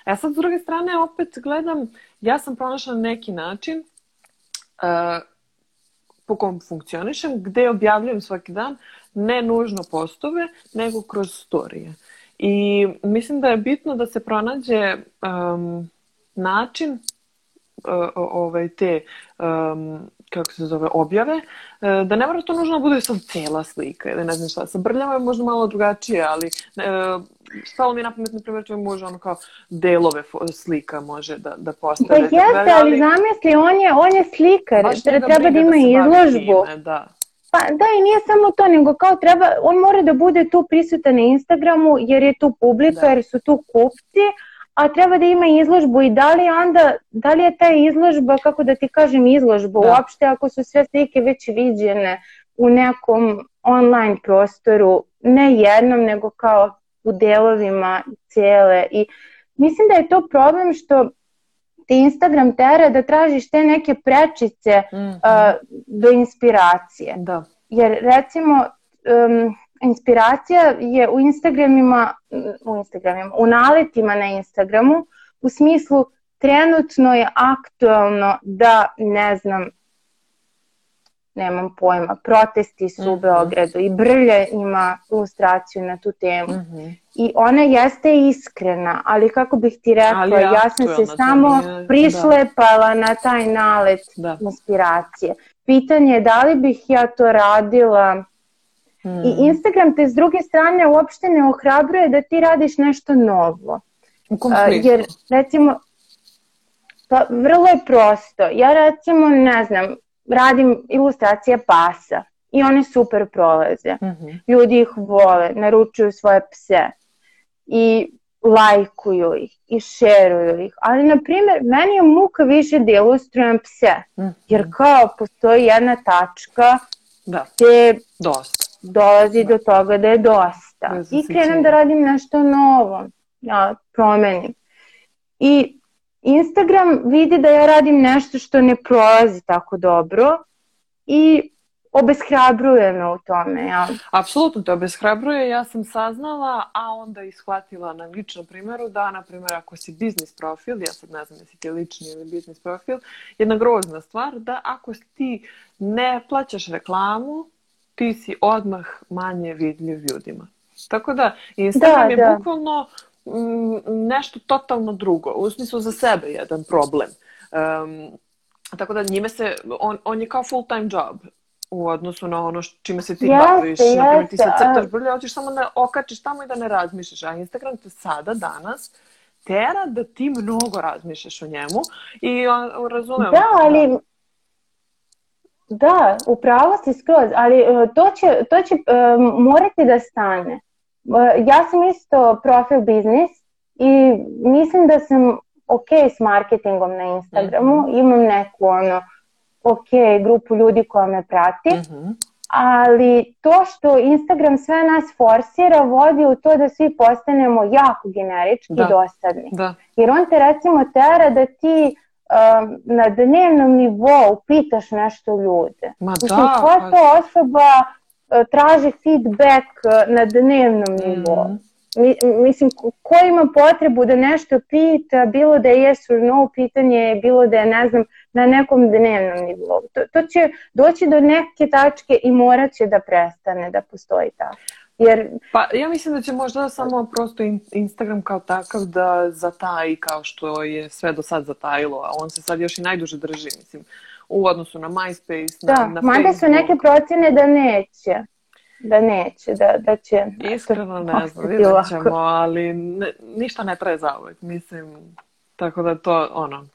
E sad, s druge strane, opet gledam, ja sam pronašla neki način uh, po kom funkcionišem, gde objavljujem svaki dan ne nužno postove, nego kroz storije. I mislim da je bitno da se pronađe um, način uh, ovaj, te um, kako se zove, objave, e, da ne mora to nužno da bude sad cela slika ili ne znam šta. Sa brljama je možda malo drugačije, ali e, stalo mi je na pamet, na primjer, čovjek može ono kao delove slika može da, da postane. Pa jeste, ali, zamisli, on je, on je slikar, da treba da, treba da ima da izložbu. Time, da. Pa da i nije samo to, nego kao treba, on mora da bude tu prisutan na Instagramu jer je tu publika, da. jer su tu kupci, a treba da ima izložbu i da li onda, da li je ta izložba, kako da ti kažem izložba, da. uopšte ako su sve slike već viđene u nekom online prostoru, ne jednom, nego kao u delovima cijele i mislim da je to problem što te Instagram tera da tražiš te neke prečice mm -hmm. uh, do inspiracije. Da. Jer recimo um, inspiracija je u Instagramima, u Instagramima, u naletima na Instagramu, u smislu trenutno je aktuelno da, ne znam, nemam pojma, protesti su mm -hmm. u mhm. Beogradu i Brlje ima ilustraciju na tu temu. Mm -hmm. I ona jeste iskrena, ali kako bih ti rekla, ali ja sam se da, samo je, da. prišlepala da. na taj nalet da. inspiracije. Pitanje je da li bih ja to radila Hmm. I mm. Instagram te s druge strane uopšte ne ohrabruje da ti radiš nešto novo. U A, jer recimo, pa vrlo je prosto. Ja recimo, ne znam, radim ilustracije pasa i one super prolaze. Mm -hmm. Ljudi ih vole, naručuju svoje pse i lajkuju ih i šeruju ih. Ali, na primjer, meni je muka više da ilustrujem pse. Mm -hmm. Jer kao postoji jedna tačka da. gde Dosta dolazi do toga da je dosta. Da I krenem da radim nešto novo, ja promenim. I Instagram vidi da ja radim nešto što ne prolazi tako dobro i obeshrabruje me u tome. Ja. Apsolutno te obeshrabruje. Ja sam saznala, a onda ishvatila na ličnom primjeru da, na primjer, ako si biznis profil, ja sad ne znam jesi ti lični ili biznis profil, jedna grozna stvar da ako ti ne plaćaš reklamu, ti si odmah manje vidljiv ljudima. Tako da, Instagram da, je da. bukvalno m, mm, nešto totalno drugo. U smislu za sebe jedan problem. Um, tako da njime se, on, on je kao full time job u odnosu na ono čime se ti jeste, baviš. Jeste, Naprimjer, ti sad crtaš brlje, hoćeš samo da okačiš tamo i da ne razmišljaš. A Instagram te sada, danas, tera da ti mnogo razmišljaš o njemu i on, razumem. Da, da. ali Da, upravo si skroz, ali e, to će, to će um, morati da stane. E, ja sam isto profil biznis i mislim da sam ok s marketingom na Instagramu, mm -hmm. imam neku ono ok grupu ljudi koja me prati, mm -hmm. ali to što Instagram sve nas forsira vodi u to da svi postanemo jako generički da. dosadni. Da. Jer on te recimo tera da ti na dnevnom nivou pitaš nešto ljude. Ma da, Mislim, koja pa... to osoba traži feedback na dnevnom nivou? Mm. Mi, mislim, ko ima potrebu da nešto pita, bilo da je yes or no pitanje, bilo da je, ne znam, na nekom dnevnom nivou. To, to će doći do neke tačke i morat će da prestane da postoji tako. Jer... Pa ja mislim da će možda samo prosto Instagram kao takav da zataji kao što je sve do sad zatajilo, a on se sad još i najduže drži, mislim, u odnosu na MySpace, da, na, na mada su neke procjene da neće. Da neće, da, da će... Iskreno ne znam, vidjet ćemo, ali ne, ništa ne traje zauvek, mislim, tako da to, ono,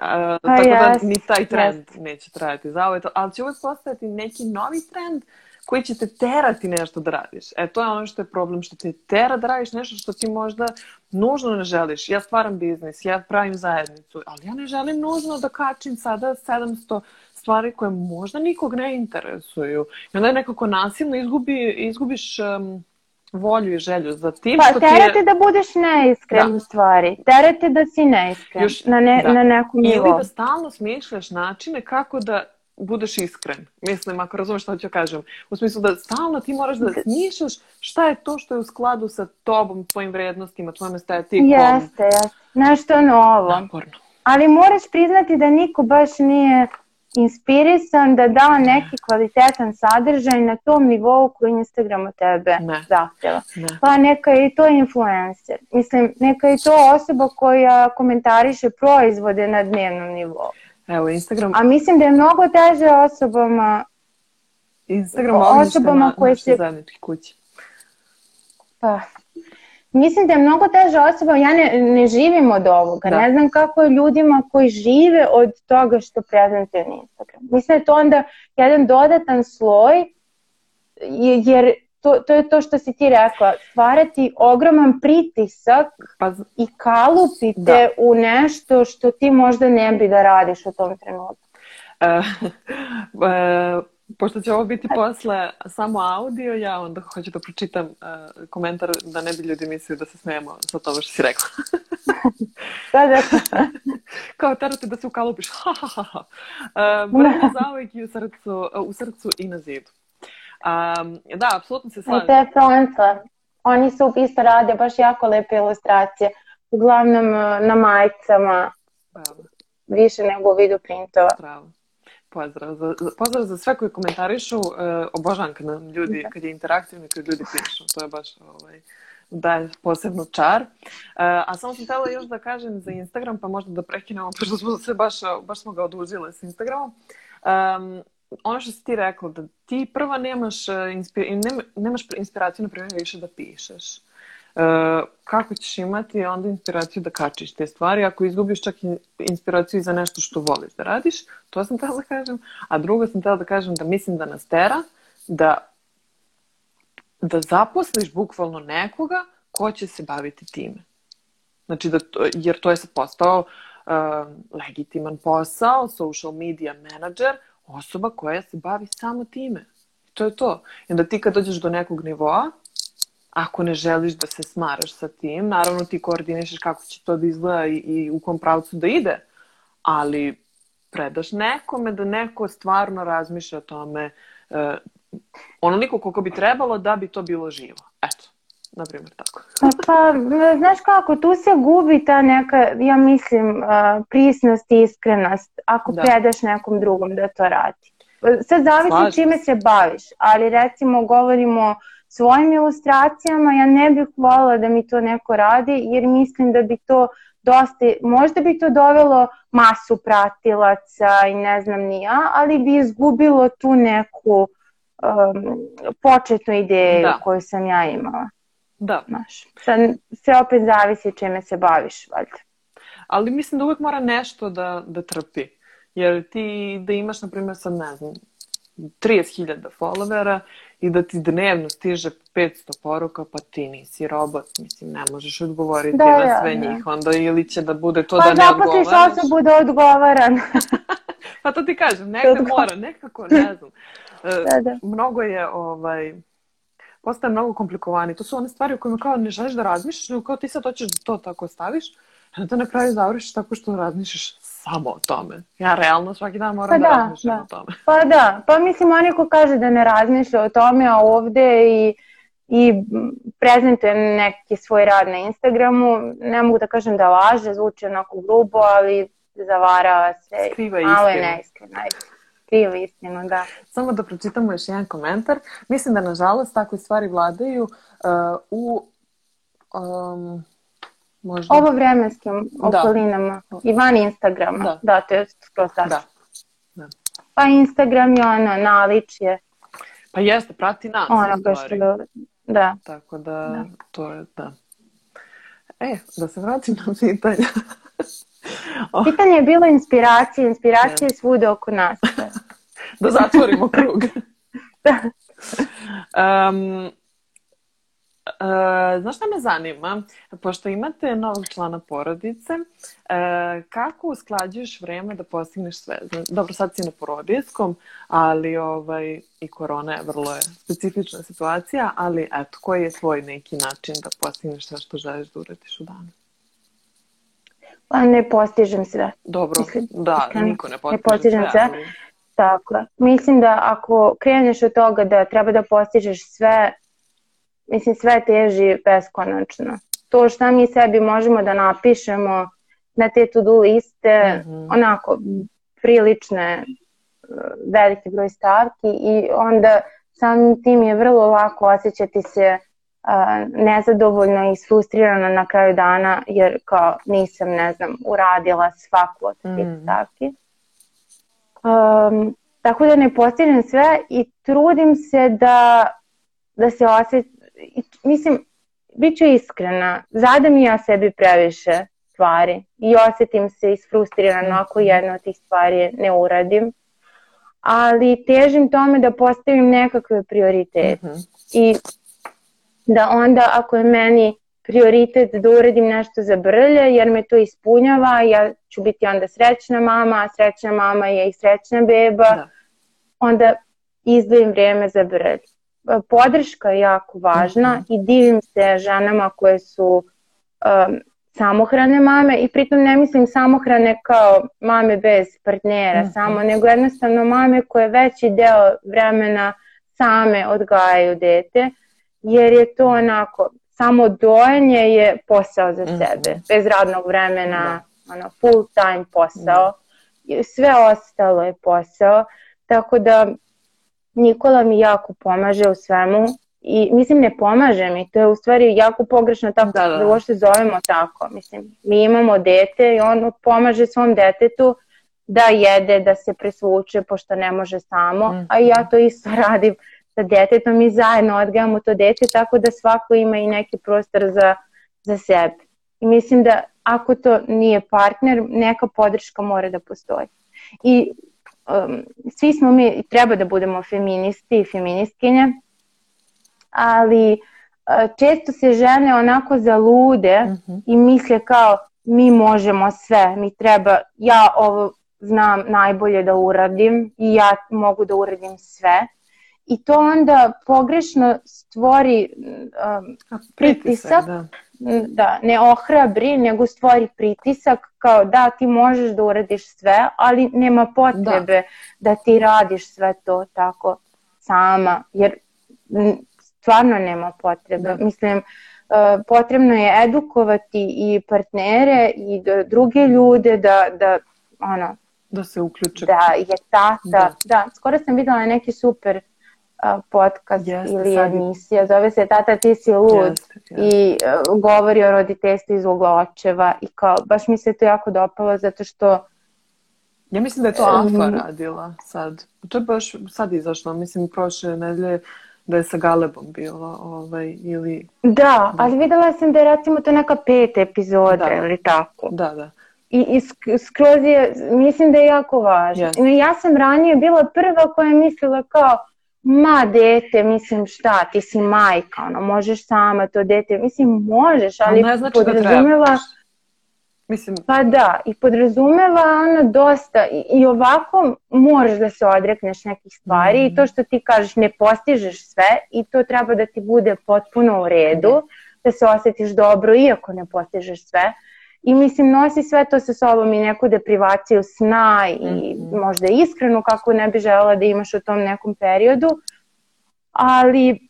a, pa tako da jas, da ni taj trend jas. neće trajati zauvek, ali će uvijek postojati neki novi trend koji će te terati nešto da radiš. E, to je ono što je problem, što te tera da radiš nešto što ti možda nužno ne želiš. Ja stvaram biznis, ja pravim zajednicu, ali ja ne želim nužno da kačim sada 700 stvari koje možda nikog ne interesuju. I onda je nekako nasilno izgubi, izgubiš um, volju i želju za tim. Pa, što terate ti je... da budeš neiskren da. u stvari. Terate da si neiskren Još, na, ne, da. na nekom nivou. Ili da stalno smišljaš načine kako da budeš iskren. Mislim, ako razumeš što ću kažem. U smislu da stalno ti moraš da smišljaš šta je to što je u skladu sa tobom, tvojim vrednostima, tvojom estetikom. Jeste, jeste. Nešto novo. Naporno. Ali moraš priznati da niko baš nije inspirisan da da neki kvalitetan sadržaj na tom nivou koji Instagram od tebe ne. zahtjeva. Ne. Pa neka je i to influencer. Mislim, neka je i to osoba koja komentariše proizvode na dnevnom nivou. Evo, Instagram... A mislim da je mnogo teže osobama... Instagram osobama na, koje se... zajedničke kuće. Pa, Mislim da je mnogo teže osoba, ja ne, ne živim od ovoga, da. ne znam kako je ljudima koji žive od toga što prezentuju na Instagram. Mislim da je to onda jedan dodatan sloj, jer to, to je to što si ti rekla, stvarati ogroman pritisak pa, i kalupite da. u nešto što ti možda ne bi da radiš u tom trenutku. E, e, pošto će ovo biti posle samo audio, ja onda hoću da pročitam e, komentar da ne bi ljudi mislili da se smijemo za to što si rekla. da, da. Kao terate da se ukalupiš. Bravo e, da. zauvijek i u srcu, e, u srcu i na zidu. Um, da, apsolutno se slažem. I te Franca, oni su isto rade baš jako lepe ilustracije. Uglavnom na majicama. Bravo. Više nego u vidu printova. Bravo. Pozdrav za, pozdrav za sve koji komentarišu. Uh, obožan kad nam ljudi, kad je interaktivno, kad ljudi pišu. To je baš ovaj, da posebno čar. Uh, a samo sam htjela još da kažem za Instagram, pa možda da prekinemo, pošto smo se baš, baš smo ga odužile s Instagramom. Um, ono što si ti rekla, da ti prva nemaš, e, inspira, nema, nemaš inspiraciju, na primjer, više da pišeš. Uh, kako ćeš imati onda inspiraciju da kačiš te stvari ako izgubiš čak inspiraciju za nešto što voliš da radiš, to sam htjela da kažem, a drugo sam htjela da kažem da mislim da nas tera da da zaposliš bukvalno nekoga ko će se baviti time. Znači da to, jer to je sad postao uh, legitiman posao, social media manager, osoba koja se bavi samo time. I to je to. I onda ti kad dođeš do nekog nivoa, ako ne želiš da se smaraš sa tim, naravno ti koordinišeš kako će to da izgleda i, i u kom pravcu da ide, ali predaš nekome da neko stvarno razmišlja o tome e, onoliko koliko bi trebalo da bi to bilo živo. Eto, na primjer tako. Pa, pa, znaš kako, tu se gubi ta neka, ja mislim, prisnost i iskrenost ako da. predaš nekom drugom da to radi. Sad zavisi čime se baviš, ali recimo govorimo svojim ilustracijama, ja ne bih volila da mi to neko radi jer mislim da bi to dosta, možda bi to dovelo masu pratilaca i ne znam ni ja, ali bi izgubilo tu neku um, početnu ideju da. koju sam ja imala. Da. Znaš, sad sve opet zavisi čime se baviš, valjda. Ali mislim da uvek mora nešto da, da trpi. Jer ti da imaš, na primjer, sad ne znam, 30.000 followera i da ti dnevno stiže 500 poruka, pa ti nisi robot, mislim, ne možeš odgovoriti da, na da, sve da. njih, onda ili će da bude to pa da ne odgovaraš. Pa zaposliš osobu da odgovaran. pa to ti kažem, negde mora, nekako, ne znam. da, da. E, mnogo je, ovaj, postaje mnogo komplikovanije. To su one stvari o kojima kao ne želiš da razmišljaš, nego kao ti sad hoćeš da to tako staviš, i onda na kraju završiš tako što razmišljaš samo o tome. Ja realno svaki dan moram pa da, da razmišljam da. o tome. Pa da, pa mislim onaj ko kaže da ne razmišlja o tome, a ovde i i prezentujem neki svoj rad na Instagramu. Ne mogu da kažem da laže, zvuči onako grubo, ali zavarava se. Skriva istinu. Malo je neiskreno kriju istinu, da. Samo da pročitamo još jedan komentar. Mislim da, nažalost, takve stvari vladaju uh, u... Um, možda... Ovo vremenskim da. okolinama. Da. I van Instagrama. Da, da to je skroz da. da. Pa Instagram je ono, naličje. Pa jeste, prati nas. Ono baš da... Da. Tako da, da, to je, da. E, da se vratim na pitanje. Pitanje je bilo inspiracije. Inspiracije da. je svude oko nas da zatvorimo krug. um, E, znaš šta me zanima? Pošto imate novog člana porodice, e, kako usklađuješ vreme da postigneš sve? Dobro, sad si na porodijskom, ali ovaj, i korona je vrlo je specifična situacija, ali eto, koji je tvoj neki način da postigneš sve što želiš da uradiš u danu? Pa ne postižem sve. Dobro, Mislim, da, niko ne postiže, ne postižem sve. sve stakla. Mislim da ako kreneš od toga da treba da postižeš sve, mislim sve teži beskonačno. To šta mi sebi možemo da napišemo na da te to-do liste, mm -hmm. onako prilične e, veliki broj stavki i onda sam tim je vrlo lako osjećati se uh, e, nezadovoljno i frustrirano na kraju dana jer kao nisam, ne znam, uradila svaku od tih mm. stavki. Um, tako da ne postignem sve i trudim se da, da se osjećam, mislim, bit ću iskrena, zadam ja sebi previše stvari i osetim se isfrustrirano ako jedna od tih stvari ne uradim, ali težim tome da postavim nekakve prioritete mm -hmm. i da onda ako je meni prioritet da uradim nešto za brlje jer me to ispunjava, ja ću biti onda srećna mama, a srećna mama je i srećna beba, da. onda izdvojim vreme za brlje. Pa, podrška je jako važna mm -hmm. i divim se ženama koje su um, samohrane mame i pritom ne mislim samohrane kao mame bez partnera mm -hmm. samo, nego jednostavno mame koje veći deo vremena same odgajaju dete, jer je to mhm. onako, samo dojenje je posao za mhm. sebe, bez radnog vremena, da. ono, full time posao. Da. Sve ostalo je posao, tako da Nikola mi jako pomaže u svemu i mislim ne pomaže mi, to je u stvari jako pogrešno tako da, da. da uopšte zovemo tako. Mislim, mi imamo dete i on pomaže svom detetu da jede, da se presvuče pošto ne može samo, mm -hmm. a ja mhm. to isto radim sa djetetom i zajedno odgajamo to djete tako da svako ima i neki prostor za, za sebe. I mislim da ako to nije partner, neka podrška mora da postoji. I um, svi smo mi, treba da budemo feministi i feministkinje, ali uh, često se žene onako zalude mm -hmm. i misle kao mi možemo sve, mi treba, ja ovo znam najbolje da uradim i ja mogu da uradim sve i to onda pogrešno stvori um, pritisak, da. da, ne ohrabri, nego stvori pritisak kao da ti možeš da uradiš sve, ali nema potrebe da, da ti radiš sve to tako sama, jer stvarno nema potrebe. Da. Mislim, uh, potrebno je edukovati i partnere i druge ljude da, da ono, da se uključe. Da, je tata. Da. da, skoro sam videla neki super podcast Jeste, ili sad... emisija. Zove se Tata ti si lud Jeste, ja. i uh, govori o roditeljstvu iz ugla očeva i kao, baš mi se to jako dopalo zato što Ja mislim da je to mm-hmm. Alfa um, radila sad. To je baš sad izašlo, mislim prošle nedelje da je sa Galebom bilo, ovaj, ili... Da, da. ali videla sam da je recimo to neka peta epizoda da. ili tako. Da, da i, i skroz je, mislim da je jako važno. Yes. Ja sam ranije bila prva koja je mislila kao, ma dete, mislim šta, ti si majka, ono, možeš sama to dete, mislim možeš, ali ne znači da podrazumeva... Mislim... Pa da, i podrazumela ono dosta i, i ovako moraš da se odrekneš nekih stvari mm. i to mhm. što ti kažeš ne postižeš sve i to treba da ti bude potpuno u redu, mhm. da se osjetiš dobro iako ne postižeš sve. I mislim, nosi sve to sa sobom i neku deprivaciju sna i mhm. možda iskrenu kako ne bi želela da imaš u tom nekom periodu. Ali,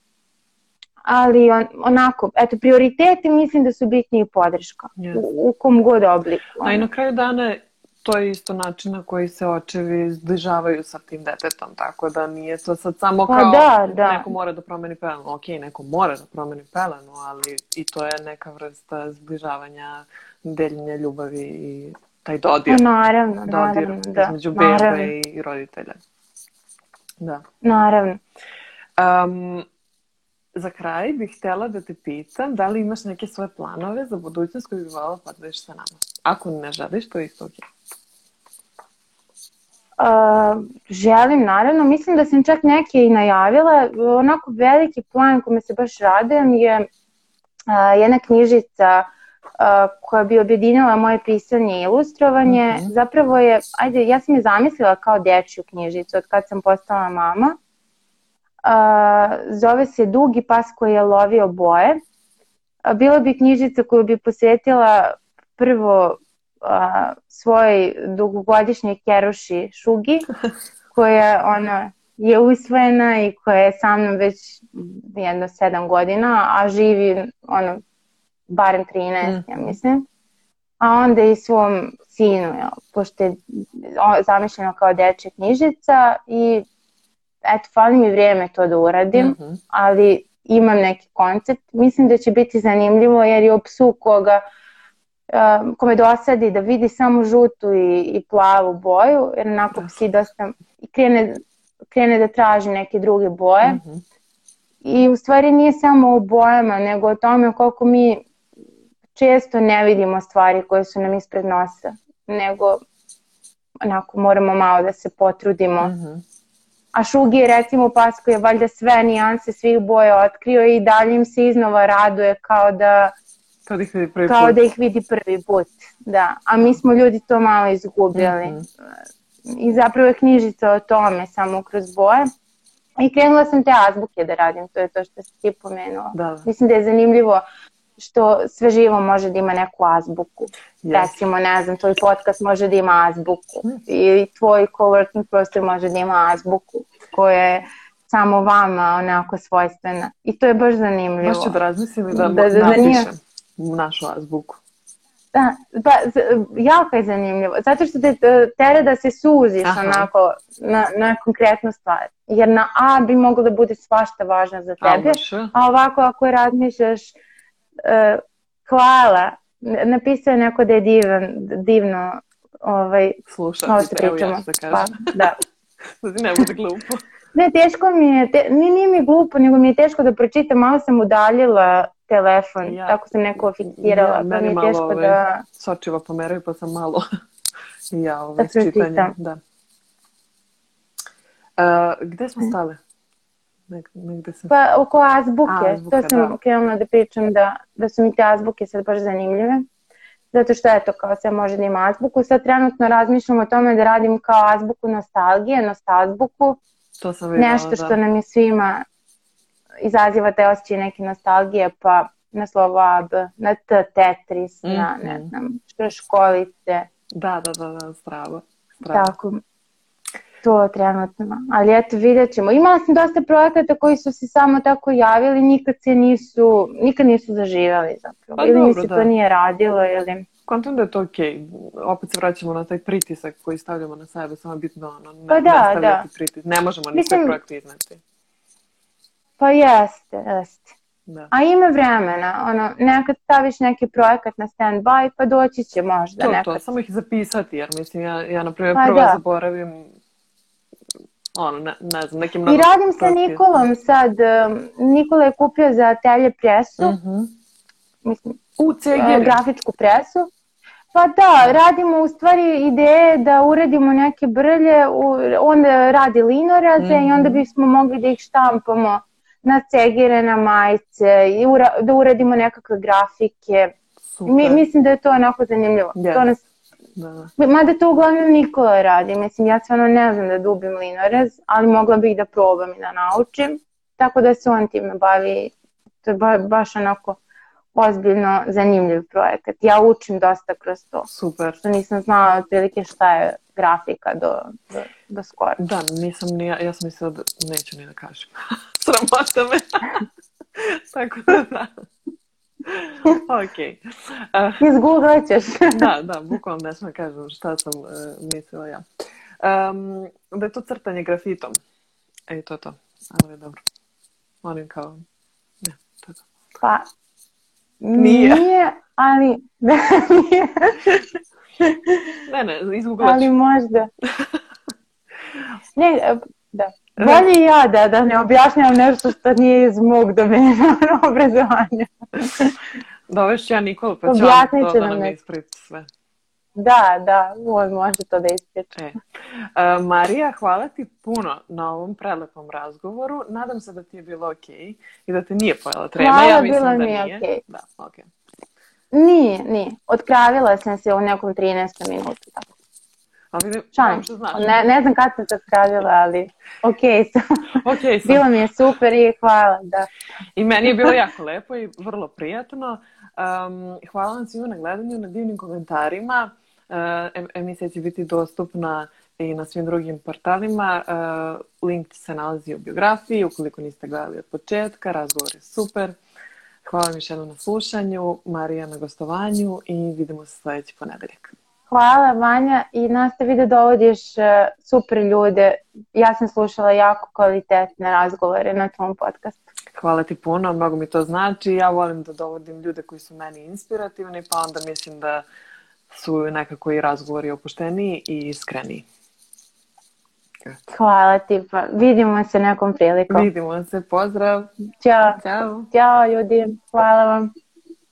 ali on, onako, eto, prioriteti mislim da su bitni i podrška yes. u, u kom god obliku. A i na kraju dana to je isto način na koji se očevi zbližavaju sa tim detetom, tako da nije to sad samo pa kao pa da, da. neko mora da promeni pelenu. Ok, neko mora da promeni pelenu, ali i to je neka vrsta zbližavanja deljanje ljubavi i taj dodir. Pa naravno, dodir naravno, da. Između bebe naravno. i roditelja. Da. Naravno. Um, za kraj bih htela da te pitam da li imaš neke svoje planove za budućnost koju bi voljela da podeliš sa nama. Ako ne želiš, to je isto ok. Uh, želim, naravno. Mislim da sam čak neke i najavila. Onako veliki plan kome se baš radujem je uh, jedna knjižica koja bi objedinila moje pisanje i ilustrovanje. Mm -hmm. Zapravo je, ajde, ja sam je zamislila kao dečju knjižicu od kad sam postala mama. Uh, zove se Dugi pas koji je lovio boje. Bila bi knjižica koju bi posvetila prvo uh, svojoj dugogodišnjoj keruši Šugi, koja ona je usvojena i koja je sa mnom već jedno sedam godina, a živi ono, barem 13, mm. ja mhm. mislim. A onda i svom sinu, ja, pošto je zamišljeno kao dečja knjižica i eto, fali mi vrijeme to da uradim, mm -hmm. ali imam neki koncept. Mislim da će biti zanimljivo jer je o psu koga kome dosadi da vidi samo žutu i, i plavu boju, jer onako da. psi dosta krene, krene da traži neke druge boje. Mm -hmm. I u stvari nije samo o bojama, nego o tome koliko mi često ne vidimo stvari koje su nam ispred nosa, nego onako moramo malo da se potrudimo. Mm -hmm. A Šugi je recimo u Pasku je valjda sve nijanse svih boja otkrio i dalje im se iznova raduje kao da kao da ih vidi prvi, kao put. Da ih vidi prvi put. Da. A mi smo ljudi to malo izgubili. Mm -hmm. I zapravo je knjižica o tome samo kroz boje. I krenula sam te azbuke da radim, to je to što si ti pomenuo. Da. Mislim da je zanimljivo uh, što sve živo može da ima neku azbuku. Yes. Recimo, ne znam, tvoj podcast može da ima azbuku i tvoj coworking prostor može da ima azbuku koja je samo vama onako svojstvena. I to je baš zanimljivo. Baš ću da razmislim da, da, da napišem da, našu azbuku. Da, pa, jako je zanimljivo. Zato što te tere da se suziš Aha. onako na, na konkretnu stvar. Jer na A bi moglo da bude svašta važna za tebe. A, a ovako ako razmišljaš uh, hvala, napisao je neko da je divan, divno ovaj, Slušam ovo što pričamo. Ja da pa, da. ne bude glupo. Ne, teško mi je, te, nije, nije mi glupo, nego mi je teško da pročitam, malo sam udaljila telefon, ja, tako sam neko fiksirala, ja, pa mi je teško ove, ovaj, da... Sočiva pomeraju, pa sam malo ja ove, ovaj, da čitanje. Da. Uh, gde smo stale? negde sam... Pa oko azbuke, A, azbuka, to sam da. krenula da pričam da, da su mi te azbuke sad baš zanimljive. Zato što eto, kao sve može da ima azbuku. Sad trenutno razmišljam o tome da radim kao azbuku nostalgije, nostalzbuku. To sam videla, Nešto da. što nam je svima izaziva te osjećaj neke nostalgije, pa na slovo AB, na T, Tetris, mm -hmm. na ne mhm. znam, školice. Da, da, da, da, strava. strava. Tako to trenutno, ali eto vidjet ćemo. Imala sam dosta projekata koji su se samo tako javili, nikad se nisu, nikad nisu zaživjeli zapravo. Pa, ili dobro, mi se da. to nije radilo ili... Kontam da je to okej, okay. opet se vraćamo na taj pritisak koji stavljamo na sebe, samo bitno ono, ne, pa da, ne da. pritisak, ne možemo ni sve projekte iznati. Pa jeste, jeste. Da. A ima vremena, ono, nekad staviš neki projekat na stand-by, pa doći će možda to, nekad. To, samo ih zapisati, jer mislim, ja, ja na primjer, pa prvo da. zaboravim ono, ne, ne znam, nekim... I radim sa Nikolom sad. Um, Nikola je kupio za atelje presu. Uh mhm. -huh. Mislim, u CG. Uh, grafičku presu. Pa da, radimo u stvari ideje da uredimo neke brlje, on radi linoreze mm -hmm. i onda mhm. bismo mogli da ih štampamo na cegire, na majice, i ura, da uredimo nekakve grafike. Mi, mislim da je to onako zanimljivo. Yeah. To nas Da. Mada to uglavnom Nikola radi, mislim, ja stvarno ne znam da dubim linorez, ali mogla bih da probam i da naučim, tako da se on time bavi, to je ba, baš onako ozbiljno zanimljiv projekat. Ja učim dosta kroz to. Super. Što nisam znala otprilike šta je grafika do, do, do skoro. Da, nisam ni ja, ja sam mislila da neću ni da kažem. Sramota me. Tako da da. Ok. Uh, eh, Izgurat ćeš. da, da, bukvalno smo kažem šta sam uh, mislila ja. Um, da je to crtanje grafitom. E, to je to. Ali dobro. Onim kao... Ne, to je to. Pa, nije. nije ali... Ne, nije. ne, ne, izguglaću. Ali možda. ne, Da. Bolje ja da, da ne objašnjam nešto što nije iz mog domena obrazovanja. Doveš ja Nikolu, pa ću vam to da nam ispriti sve. Da, da, on može to da ispriča. E. Uh, Marija, hvala ti puno na ovom prelepom razgovoru. Nadam se da ti je bilo ok i da te nije pojela trema. Hvala, ja mislim bilo da je nije. Okay. Da, okay. Nije, nije. Odkravila sam se u nekom 13. minutu. Tako. Ali ne, Šalim. Što znači. ne, ne znam kad sam se spravila, ali ok sam. Okay sam. Bilo mi je super i hvala. Da. I meni je bilo jako lepo i vrlo prijatno. Um, hvala vam svima na gledanju, na divnim komentarima. Uh, emisija će biti dostupna i na svim drugim portalima. Uh, link se nalazi u biografiji, ukoliko niste gledali od početka. Razgovor je super. Hvala vam još jednom na slušanju, Marija na gostovanju i vidimo se sledeći ponedeljak hvala Vanja i nastavi da dovodiš e, super ljude. Ja sam slušala jako kvalitetne razgovore na tom podcastu. Hvala ti puno, mnogo mi to znači. Ja volim da dovodim ljude koji su meni inspirativni, pa onda mislim da su nekako i razgovori opušteniji i iskreniji. Hvala ti, pa vidimo se nekom prilikom. Vidimo se, pozdrav. Ćao. Ćao, Ćao ljudi, hvala vam.